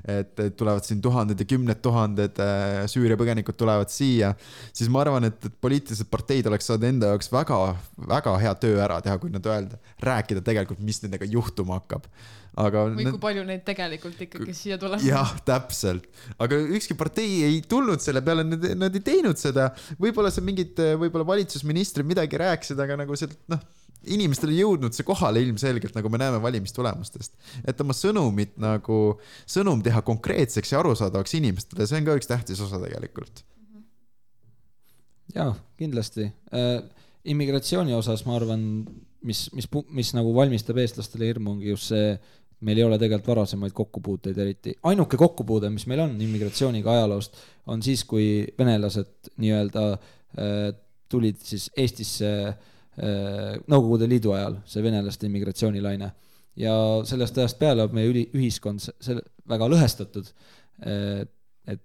et tulevad siin tuhanded ja kümned tuhanded äh, Süüria põgenikud tulevad siia, siis ma arvan, et, et poliitilised parteid oleks saanud enda jaoks väga, väga hea töö ära teha, kui nad öelda, rääkida tegelikult, mis nendega juhtuma hakkab. aga või need- kui palju neid tegelikult ikkagi siia tuleb. jah, täpselt, aga ükski partei ei tulnud selle peale, nad, ei teinud seda. võib-olla see mingid, võib-olla valitsusministrid midagi rääkisid, aga nagu sealt noh, inimestele jõudnud see kohale ilmselgelt, nagu me näeme valimistulemustest. et oma sõnumit nagu, sõnum teha konkreetseks ja arusaadavaks inimestele, see on ka üks tähtis osa tegelikult. jaa, kindlasti äh,. immigratsiooni osas ma arvan, mis, mis, mis nagu valmistab eestlastele hirmu, ongi just see, meil ei ole tegelikult varasemaid kokkupuuteid eriti. ainuke kokkupuude, mis meil on immigratsiooniga ajaloost, on siis, kui venelased nii-öelda äh, tulid siis Eestisse äh, Nõukogude Liidu ajal, see venelaste immigratsioonilaine. ja sellest ajast peale on meie üli- ühiskond se- selle, väga lõhestatud äh, et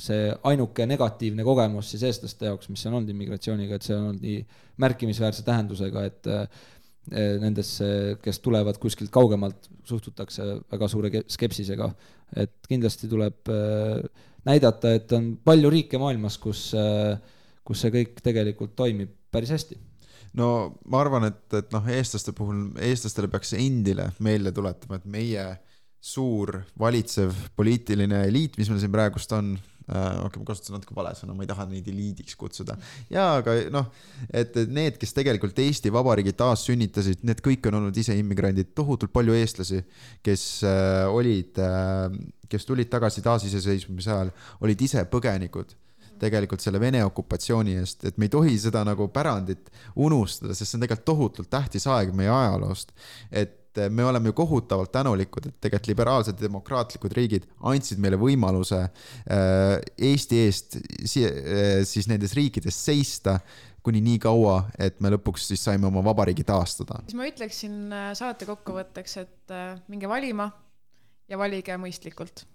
see ainuke negatiivne kogemus siis eestlaste jaoks, mis on olnud immigratsiooniga, et see on olnud nii märkimisväärse tähendusega, et äh, nendesse, kes tulevad kuskilt kaugemalt, suhtutakse väga suure ke- skepsisega. et kindlasti tuleb äh, näidata, et on palju riike maailmas, kus, kus see kõik tegelikult toimib päris hästi. No ma arvan, et, et noh, eestlaste puhul, eestlastele peaks endile meelde tuletama, et meie suur valitsev poliitiline eliit, mis meil siin praegust on äh,, okei, ma kasutasin natuke vale sõna, ma ei taha neid eliidiks kutsuda. jaa, aga noh, et need, kes tegelikult Eesti Vabariigi taassünnitasid, need kõik on olnud ise immigrandid, tohutult palju eestlasi, kes äh, olid äh,, kes tulid tagasi taasiseseisvumise ajal, olid ise põgenikud tegelikult selle Vene okupatsiooni eest, et me ei tohi seda nagu pärandit unustada, sest see on tegelikult tohutult tähtis aeg meie ajaloost. et me oleme ju kohutavalt tänulikud, et tegelikult liberaalsed demokraatlikud riigid andsid meile võimaluse äh, Eesti eest äh, siis nendes riikides seista kuni nii kaua, et me lõpuks siis saime oma vabariigi taastada. siis ma ütleksin saate kokkuvõtteks, et minge valima ja valige mõistlikult